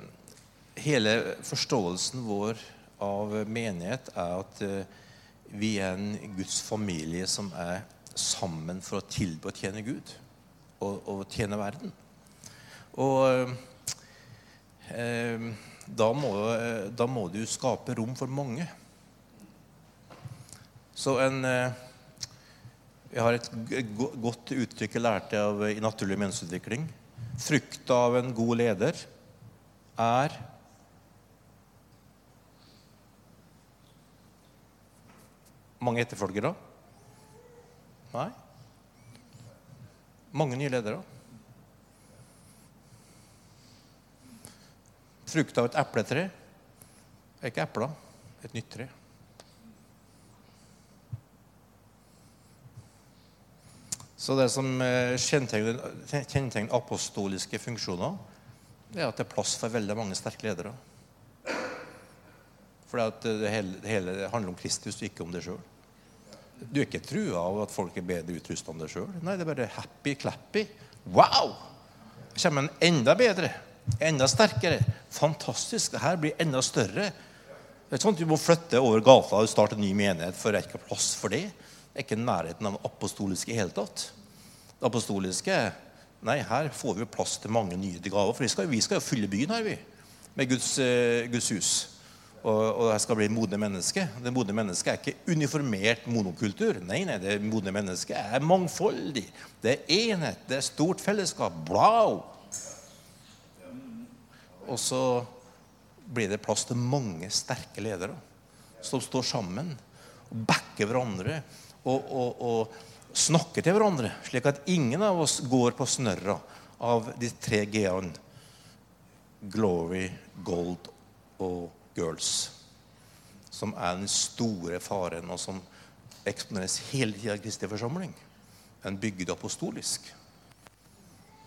hele forståelsen vår av menighet er at eh, vi er en Guds familie som er sammen for å tilby å tjene Gud og, og tjene verden. Og eh, da, må, da må du skape rom for mange. Så en eh, Jeg har et godt uttrykk jeg lærte av, i naturlig menneskeutvikling. Frukta av en god leder er Mange etterfølgere? Nei. Mange nye ledere. Frukta av et epletre er ikke epler, et nytt tre. Så det som eh, kjennetegner apostoliske funksjoner, det er at det er plass for veldig mange sterke ledere. For det hele, det hele handler om Kristus, ikke om deg sjøl. Du er ikke trua av at folk er bedre utrusta enn deg sjøl. Nei, det er bare happy-clappy. Wow! Det kommer en enda bedre, enda sterkere. Fantastisk. Det her blir enda større. Det er sånn at Du må flytte over gata og starte en ny menighet, for det er ikke plass for det Det er ikke nærheten av apostoliske i hele tatt. Det apostoliske Nei, her får vi plass til mange nye gaver. For vi skal, vi skal jo fylle byen her, vi. Med Guds, uh, Guds hus. Og, og det skal bli modne menneske. Det modne mennesket er ikke uniformert monokultur. Nei, nei, det modne mennesket er mangfoldig. Det er enhet. Det er stort fellesskap. Wow! Og så blir det plass til mange sterke ledere som står sammen og backer hverandre og, og, og snakker til hverandre, slik at ingen av oss går på snørra av de tre g-ene. Glory, gold og girls. som er den store faren, og som eksponeres hele tida i Kristi forsamling, en bygd apostolisk,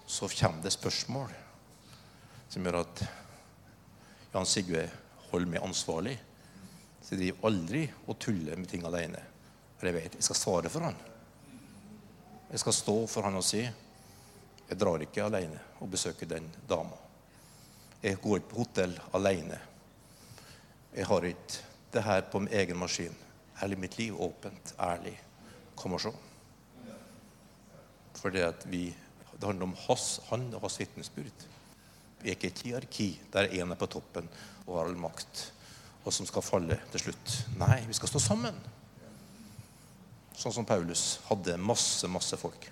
så kommer det spørsmål som gjør at Jan Sigve holder meg ansvarlig. Så jeg driver aldri og tuller med ting alene. For jeg vet jeg skal svare for han. Jeg skal stå for han og si jeg drar ikke alene og besøker den dama. Jeg går ikke på hotell alene. Jeg har ikke det her på min egen maskin. Hele mitt liv åpent, ærlig. Kom og se. For det, handler om hans, han og hans vitnesbyrd. Er ikke et hierarki der én er på toppen og har all makt, og som skal falle til slutt. Nei, vi skal stå sammen. Sånn som Paulus hadde masse, masse folk.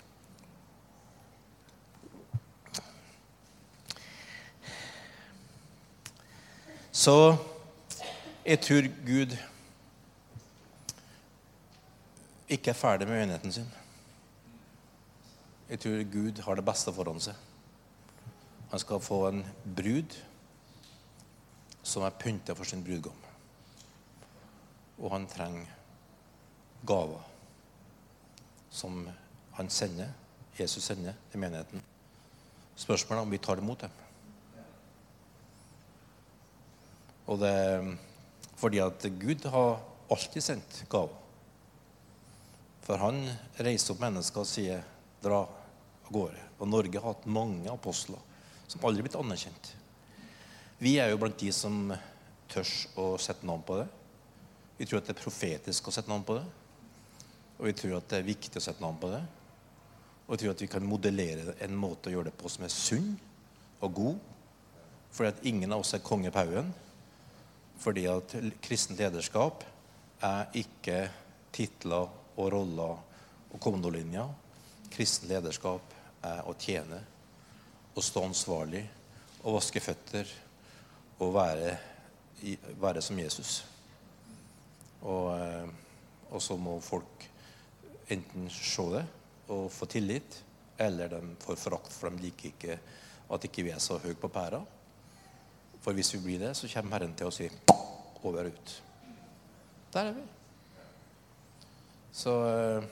Så jeg tror Gud ikke er ferdig med enigheten sin. Jeg tror Gud har det beste foran seg. Han skal få en brud som er pynta for sin brudgom. Og han trenger gaver som han sender, Jesus sender til menigheten. Spørsmålet er om vi tar det imot dem. Og det er fordi at Gud har alltid sendt gaver. For han reiser opp mennesker og sier 'dra av gårde'. Og Norge har hatt mange apostler som aldri er blitt anerkjent. Vi er jo blant de som tør å sette navn på det. Vi tror at det er profetisk å sette navn på det. Og vi tror at det er viktig å sette navn på det. Og vi tror at vi kan modellere en måte å gjøre det på som er sunn og god. Fordi at ingen av oss er konge Pauen. Fordi at kristent lederskap er ikke titler og roller og kommandolinjer. Kristent lederskap er å tjene og stå ansvarlig og vaske føtter og være, være som Jesus. Og, eh, og, så må folk enten se det og få tillit, eller de får forakt, for de liker ikke at ikke vi er så høye på pæra. For hvis vi blir det, så kommer Herren til å si over og ut. Der er vi. Så eh,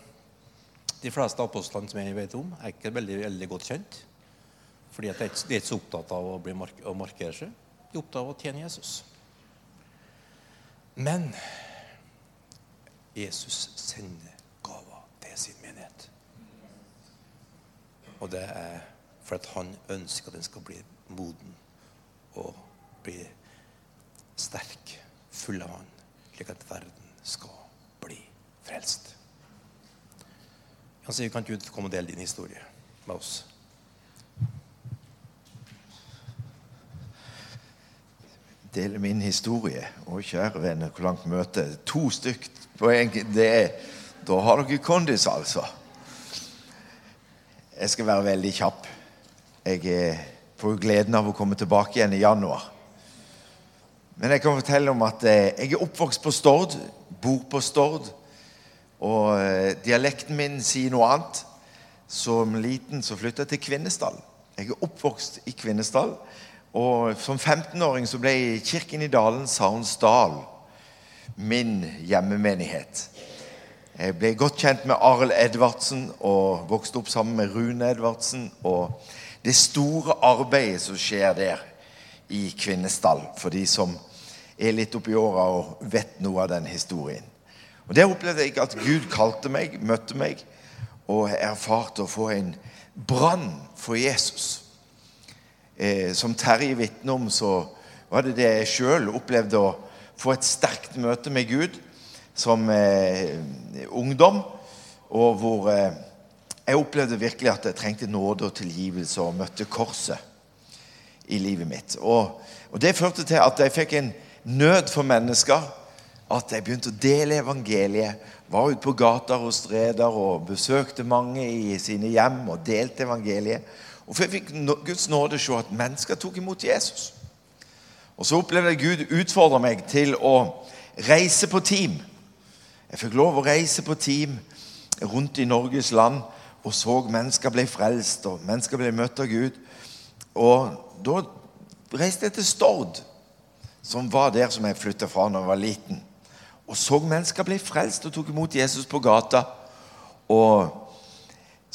de fleste apostlene som jeg vet om, er ikke veldig, veldig godt kjent. Fordi de er ikke så opptatt av å, mark å markere seg. De er opptatt av å tjene Jesus. Men Jesus sender gaver til sin menighet. Og det er for at han ønsker at den skal bli moden og bli sterk, full av Han, slik at verden skal bli frelst. Han sier, kan ikke du komme og dele din historie med oss? Dele min historie. Å, kjære venner, hvor langt møte. To stykk på en det er, Da har dere kondis, altså. Jeg skal være veldig kjapp. Jeg får gleden av å komme tilbake igjen i januar. Men jeg kan fortelle om at eh, jeg er oppvokst på Stord, bor på Stord. Og eh, dialekten min sier noe annet. Som liten så flytta jeg til Kvinesdal. Jeg er oppvokst i Kvinesdal. Og som 15-åring så ble Kirken i Dalen Sarnsdal min hjemmemenighet. Jeg ble godt kjent med Arild Edvardsen og vokste opp sammen med Rune Edvardsen. Og det store arbeidet som skjer der i Kvinesdal, for de som er litt oppi åra og vet noe av den historien. Og Der opplevde jeg at Gud kalte meg, møtte meg, og erfarte å få en brann for Jesus. Eh, som Terje vitner om, så var det det jeg sjøl opplevde å få et sterkt møte med Gud som eh, ungdom. Og hvor eh, jeg opplevde virkelig at jeg trengte nåde og tilgivelse og møtte korset i livet mitt. Og, og Det førte til at jeg fikk en nød for mennesker. At jeg begynte å dele evangeliet. Var ute på gater og streder og besøkte mange i sine hjem og delte evangeliet. Og for jeg fikk Guds nåde se at mennesker tok imot Jesus. Og så opplevde jeg Gud utfordre meg til å reise på team. Jeg fikk lov å reise på team rundt i Norges land og så mennesker ble frelst, og mennesker ble møtt av Gud. Og da reiste jeg til Stord, som var der som jeg flytta fra da jeg var liten. og så mennesker bli frelst og tok imot Jesus på gata. Og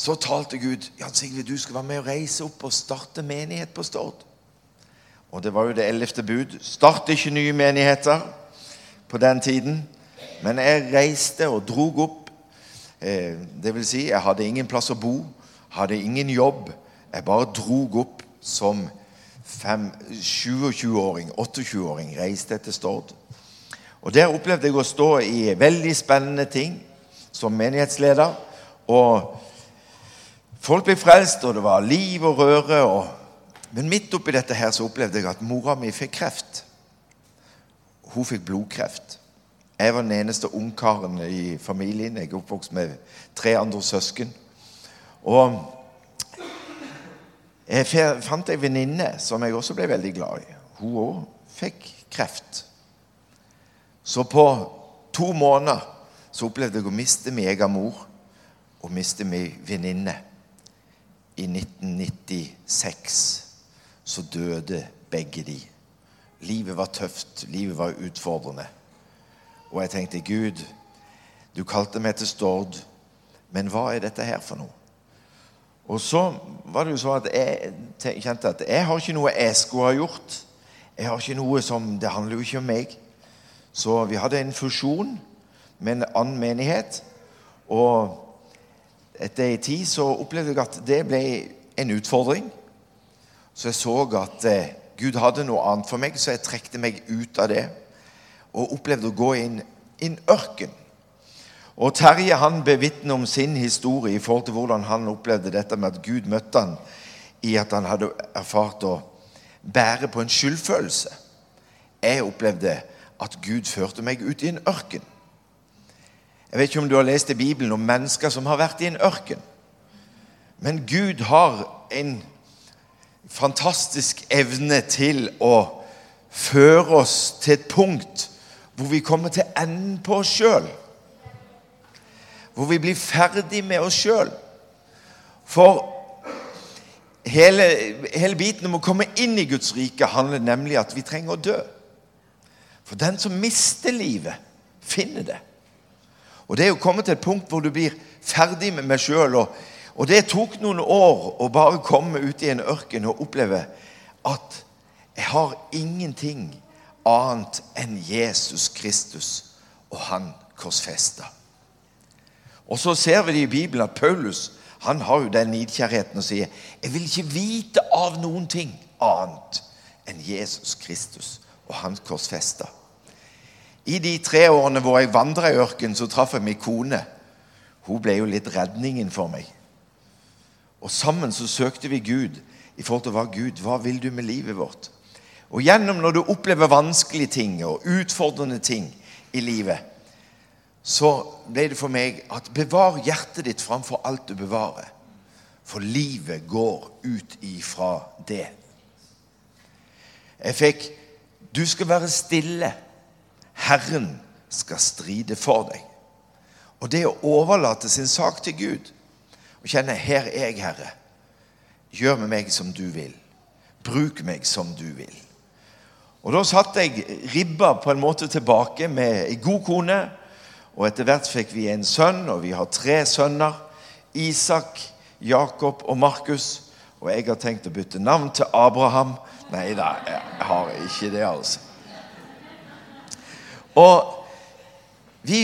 så talte Gud Jan Sigve, du skal være med og reise opp og starte menighet på Stord. Og det var jo det ellevte bud. Start ikke nye menigheter på den tiden. Men jeg reiste og drog opp. Eh, det vil si, jeg hadde ingen plass å bo, hadde ingen jobb. Jeg bare drog opp som 27-åring, 28-åring, reiste jeg til Stord. Og Der opplevde jeg å stå i veldig spennende ting som menighetsleder. Og folk ble frelst, og det var liv og røre. Og... Men midt oppi dette her så opplevde jeg at mora mi fikk kreft. Hun fikk blodkreft. Jeg var den eneste ungkaren i familien. Jeg er oppvokst med tre andre søsken. Og jeg fant ei venninne som jeg også ble veldig glad i. Hun òg fikk kreft. Så på to måneder så opplevde jeg å miste min egen mor og miste min venninne. I 1996 så døde begge de. Livet var tøft, livet var utfordrende. Og jeg tenkte, Gud, du kalte meg til Stord, men hva er dette her for noe? Og så var det jo sånn at jeg kjente at jeg har ikke noe jeg skulle ha gjort. Jeg har ikke noe som, Det handler jo ikke om meg. Så vi hadde en fusjon med en annen menighet. Og etter en tid så opplevde jeg at det ble en utfordring. Så jeg så at eh, Gud hadde noe annet for meg, så jeg trekte meg ut av det. Og opplevde å gå inn i en ørken. Og Terje han bevitner om sin historie i forhold til hvordan han opplevde dette med at Gud møtte han i at han hadde erfart å bære på en skyldfølelse. Jeg opplevde at Gud førte meg ut i en ørken. Jeg vet ikke om du har lest i Bibelen om mennesker som har vært i en ørken. Men Gud har en fantastisk evne til å føre oss til et punkt hvor vi kommer til enden på oss sjøl hvor vi blir ferdig med oss sjøl. For hele, hele, biten om å komme inn i Guds rike handler nemlig at vi trenger å dø. For den som mister livet, finner det. Og Det er å komme til et punkt hvor du blir ferdig med meg sjøl. Og, og, det tok noen år å bare komme ut i en ørken og oppleve at jeg har ingenting annet enn Jesus Kristus og Han korsfesta. Og så ser vi det i Bibelen at Paulus han har jo den nidkjærheten og sier jeg vil ikke vite av noen ting annet enn Jesus Kristus og hans korsfesta. I de tre årene hvor jeg vandra i ørkenen, så traff jeg min kone. Hun ble jo litt redningen for meg. Og sammen så søkte vi Gud i forhold til hva Gud, hva vil du med livet vårt? Og gjennom når du opplever vanskelige ting og utfordrende ting i livet, så ble det for meg at bevar hjertet ditt framfor alt du bevarer. For livet går ut ifra det. Jeg fikk Du skal være stille. Herren skal stride for deg. Og det å overlate sin sak til Gud og kjenne 'Her er jeg, Herre'. Gjør med meg som du vil. Bruk meg som du vil. Og Da satte jeg ribba på en måte tilbake med ei god kone og etter hvert fikk vi en sønn, og vi har tre sønner. Isak, Jakob og Markus. Og jeg har tenkt å bytte navn til Abraham. Nei da, jeg har ikke det, altså. Og vi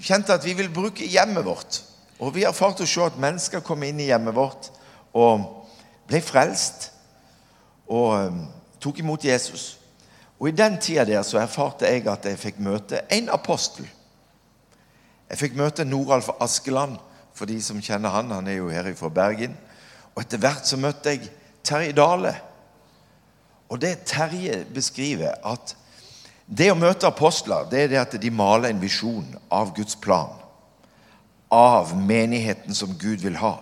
kjente at vi vil bruke hjemmet vårt. Og vi erfarte å se at mennesker kom inn i hjemmet vårt og ble frelst. Og um, tok imot Jesus. Og i den tida der så erfarte jeg at jeg fikk møte en apostel. Jeg fikk møte Noralf Askeland, for de som kjenner han. Han er jo her fra Bergen. Og etter hvert så møtte jeg Terje Dale. Og det Terje beskriver, at det å møte apostler, det er det at de maler en visjon av Guds plan. Av menigheten som Gud vil ha.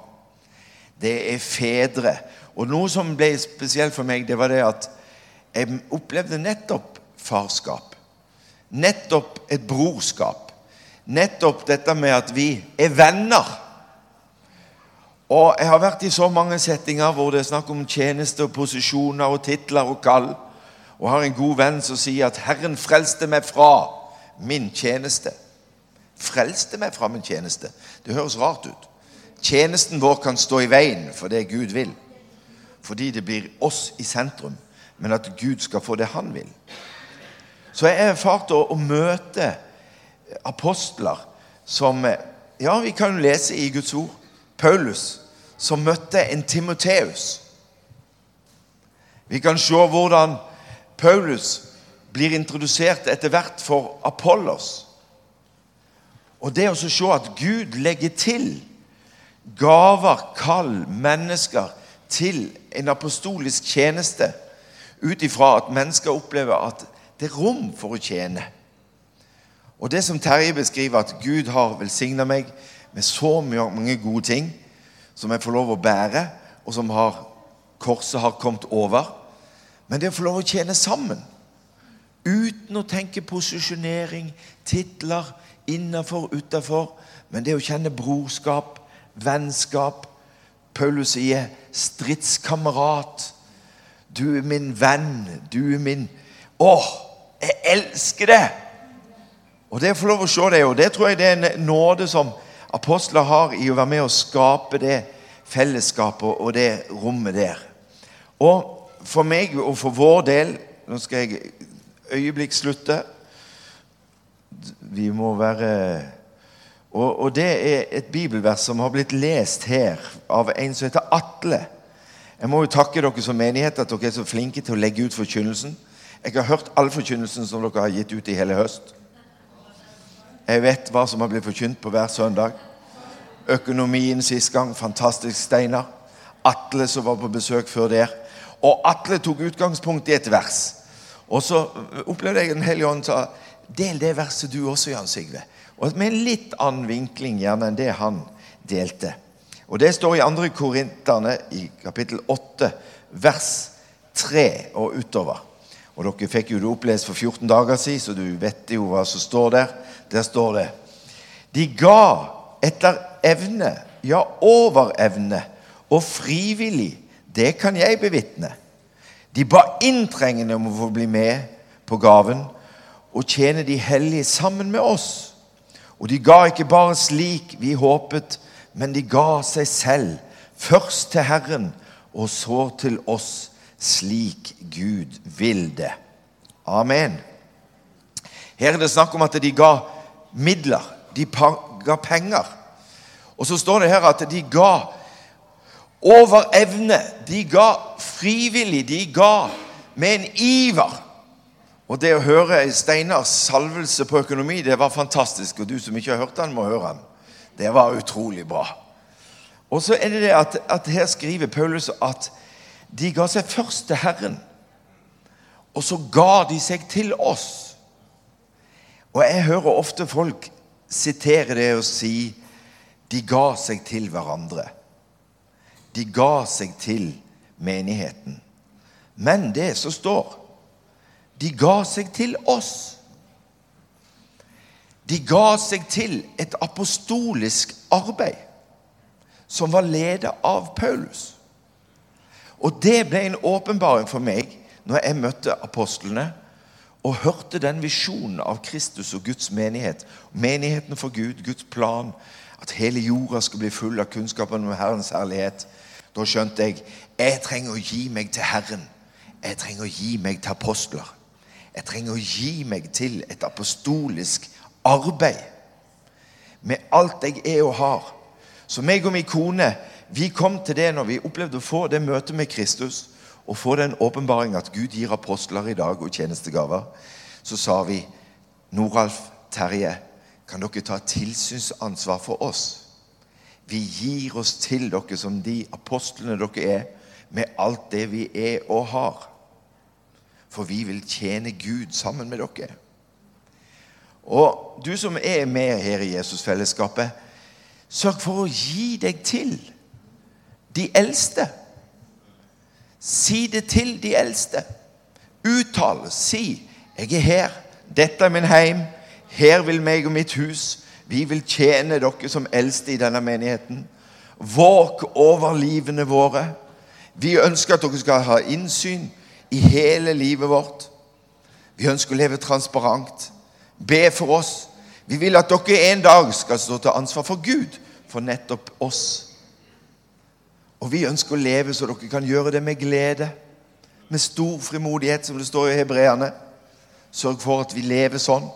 Det er fedre. Og noe som ble spesielt for meg, det var det at jeg opplevde nettopp farskap. Nettopp et brorskap nettopp dette med at vi er venner. Og Jeg har vært i så mange settinger hvor det er snakk om tjeneste og posisjoner og titler og kall. Og har en god venn som sier at 'Herren frelste meg fra min tjeneste. Frelste meg fra min tjeneste. Det høres rart ut. Tjenesten vår kan stå i veien for det Gud vil. Fordi det blir oss i sentrum, men at Gud skal få det han vil. Så jeg erfarte å, å møte apostler som Ja, vi kan jo lese i Guds ord. Paulus som møtte en Timoteus. Vi kan se hvordan Paulus blir introdusert etter hvert for Apollos. Og det å se at Gud legger til gaver, kall, mennesker til en apostolisk tjeneste ut ifra at mennesker opplever at det er rom for å tjene. Og det som Terje beskriver, at Gud har velsigna meg med så mange gode ting som jeg får lov å bære, og som har, korset har kommet over. Men det å få lov å tjene sammen, uten å tenke posisjonering, titler, innafor, utafor, men det å kjenne brorskap, vennskap Paulus sier 'stridskamerat'. Du er min venn. Du er min Å, jeg elsker det! Og det å få lov å se det, og det tror jeg det er en nåde som apostler har i å være med å skape det fellesskapet og det rommet der. Og for meg og for vår del Nå skal jeg øyeblikk slutte. Vi må være og, og, det er et bibelvers som har blitt lest her av en som heter Atle. Jeg må jo takke dere som menighet at dere er så flinke til å legge ut forkynnelsen. Jeg har hørt all forkynnelsen som dere har gitt ut i hele høst. Jeg vet hva som har blitt forkynt på hver søndag. Økonomien sist gang. Fantastisk, Steinar. Atle som var på besøk før der. Og Atle tok utgangspunkt i et vers. Og så opplevde jeg Den hellige ånd sa Del det verset du også, Jan Sigve. Og Med en litt annen vinkling gjerne enn det han delte. Og Det står i 2. Korinterne i kapittel 8, vers 3 og utover. Og Dere fikk jo det opplest for 14 dager siden, så du vet jo hva som står der. Der står det De ga etter evne, ja, over evne, og frivillig. Det kan jeg bevitne. De ba inntrengende om å få bli med på gaven og tjene de hellige sammen med oss. Og de ga ikke bare slik vi håpet, men de ga seg selv, først til Herren og så til oss, slik Gud vil det. Amen. Her er det snakk om at de ga midler. De ga penger. Og så står det her at de ga over evne. De ga frivillig. De ga med en iver. Og det å høre Steinars salvelse på økonomi, det var fantastisk. Og du som ikke har hørt den, må høre den. Det var utrolig bra. Og så er det det at, at her skriver Paulus at de ga seg først til Herren. Og så ga de seg til oss. Og jeg hører ofte folk sitere det og si de ga seg til hverandre. De ga seg til menigheten. Men det som står De ga seg til oss. De ga seg til et apostolisk arbeid som var ledet av Paulus. Og det ble en åpenbaring for meg når jeg møtte apostlene og hørte den visjonen av Kristus og Guds menighet. Menigheten for Gud, Guds plan. At hele jorda skal bli full av kunnskapen om Herrens herlighet. Da skjønte jeg jeg trenger å gi meg til Herren. Jeg trenger å gi meg til apostler. Jeg trenger å gi meg til et apostolisk arbeid. Med alt jeg er og har. Så meg og min kone vi kom til det når vi opplevde å få det møtet med Kristus og få den åpenbaring at Gud gir apostler i dag og tjenestegaver. Så sa vi Noralf, Terje, kan dere ta tilsynsansvar for oss? Vi gir oss til dere som de apostlene dere er, med alt det vi er og har. For vi vil tjene Gud sammen med dere. Og du som er med her i Jesusfellesskapet, sørg for å gi deg til de eldste. Si det til de eldste. Uttal. Si 'Jeg er her. Dette er min heim. Her vil meg og mitt hus vi vil tjene dere som eldste i denne menigheten. Våk over livene våre. Vi ønsker at dere skal ha innsyn i hele livet vårt. Vi ønsker å leve transparent. be for oss. Vi vil at dere en dag skal stå til ansvar for Gud, for nettopp oss. Og vi ønsker å leve så dere kan gjøre det med glede, med stor frimodighet, som det står i hebreerne. Sørg for at vi lever sånn.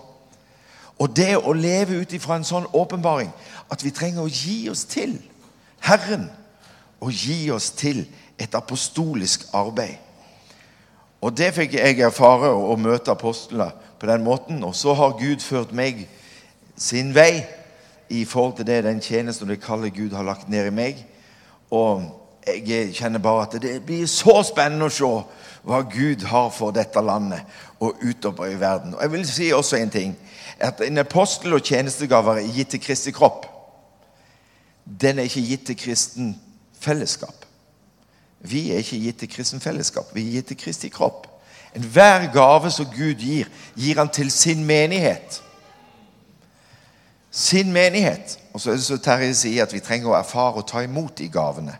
Og det å leve ut ifra en sånn åpenbaring at vi trenger å gi oss til Herren og gi oss til et apostolisk arbeid. Og det fikk jeg erfare å møte apostlene på den måten. Og så har Gud ført meg sin vei i forhold til det den tjenesten og det kallet Gud har lagt ned i meg. Og jeg kjenner bare at det blir så spennende å se hva Gud har for dette landet og utover i verden. Og jeg vil si også en ting. At en apostel og tjenestegaver er gitt til Kristi kropp. Den er ikke gitt til kristen fellesskap. Vi er ikke gitt til kristen fellesskap. Vi er gitt til Kristi kropp. Enhver gave som Gud gir, gir han til sin menighet. Sin menighet. Og så er det så Terje sier, at vi trenger å erfare og ta imot de gavene.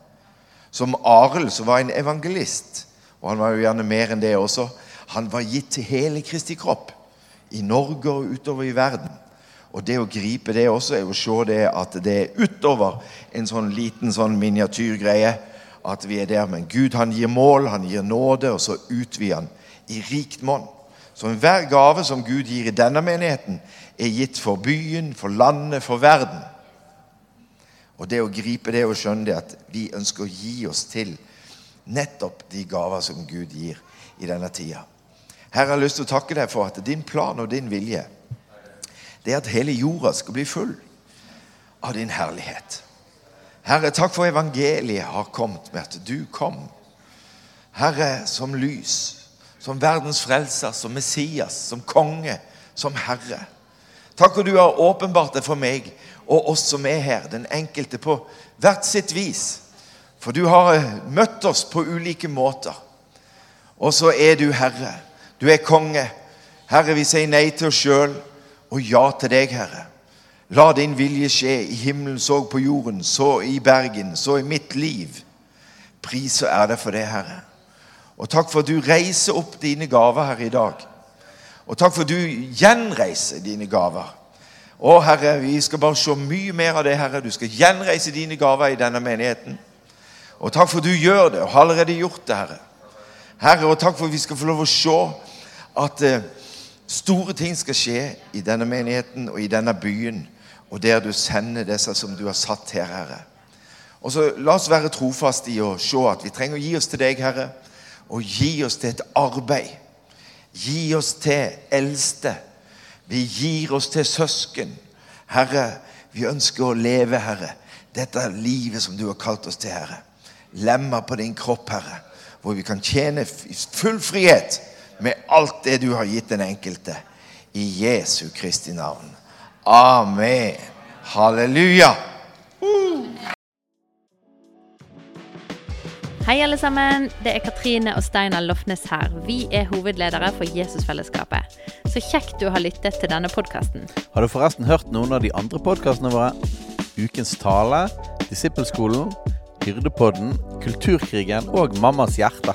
Som Arild, som var en evangelist, og han var jo gjerne mer enn det også, han var gitt til hele Kristi kropp. I Norge og utover i verden. Og det å gripe det også er å se det at det er utover en sånn liten sånn miniatyrgreie at vi er der. Men Gud han gir mål, han gir nåde, og så utvider han i rikt monn. Så enhver gave som Gud gir i denne menigheten, er gitt for byen, for landet, for verden. Og det å gripe det og skjønne det at vi ønsker å gi oss til nettopp de gaver som Gud gir i denne tida. Herre, jeg har lyst til å takke deg for at din plan og din vilje det er at hele jorda skal bli full av din herlighet. Herre, takk for evangeliet har kommet med at du kom. Herre, som lys som verdens frelser, som Messias, som konge, som Herre. Takk for du har åpenbart det for meg og oss som er her, den enkelte på hvert sitt vis. For du har møtt oss på ulike måter. Og så er du Herre. Du er konge. Herre, vi sier nei til oss sjøl og ja til deg, Herre. La din vilje skje i himmelen så på jorden, så i Bergen, så i mitt liv. Pris og ære for det, Herre. Og takk for at du reiser opp dine gaver her i dag. Og takk for at du gjenreiser dine gaver. Å, Herre, vi skal bare se mye mer av det, Herre. Du skal gjenreise dine gaver i denne menigheten. Og takk for at du gjør det, og har allerede gjort det, Herre. Herre, og takk for at vi skal få lov å se at uh, store ting skal skje i denne menigheten og i denne byen, og der du sender disse som du har satt her, Herre. Og så La oss være trofaste i å se at vi trenger å gi oss til deg, Herre og gi oss til et arbeid. Gi oss til eldste. Vi gir oss til søsken. Herre, vi ønsker å leve, Herre, dette livet som du har kalt oss til, Herre. Lemmer på din kropp, Herre, hvor vi kan tjene i full frihet med alt det du har gitt den enkelte. I Jesu Kristi navn. Amen. Halleluja. Hei, alle sammen. Det er Katrine og Steinar Lofnes her. Vi er hovedledere for Jesusfellesskapet. Så kjekt du har lyttet til denne podkasten. Har du forresten hørt noen av de andre podkastene våre? Ukens tale, Disippelskolen, Hyrdepodden, Kulturkrigen og Mammas hjerte.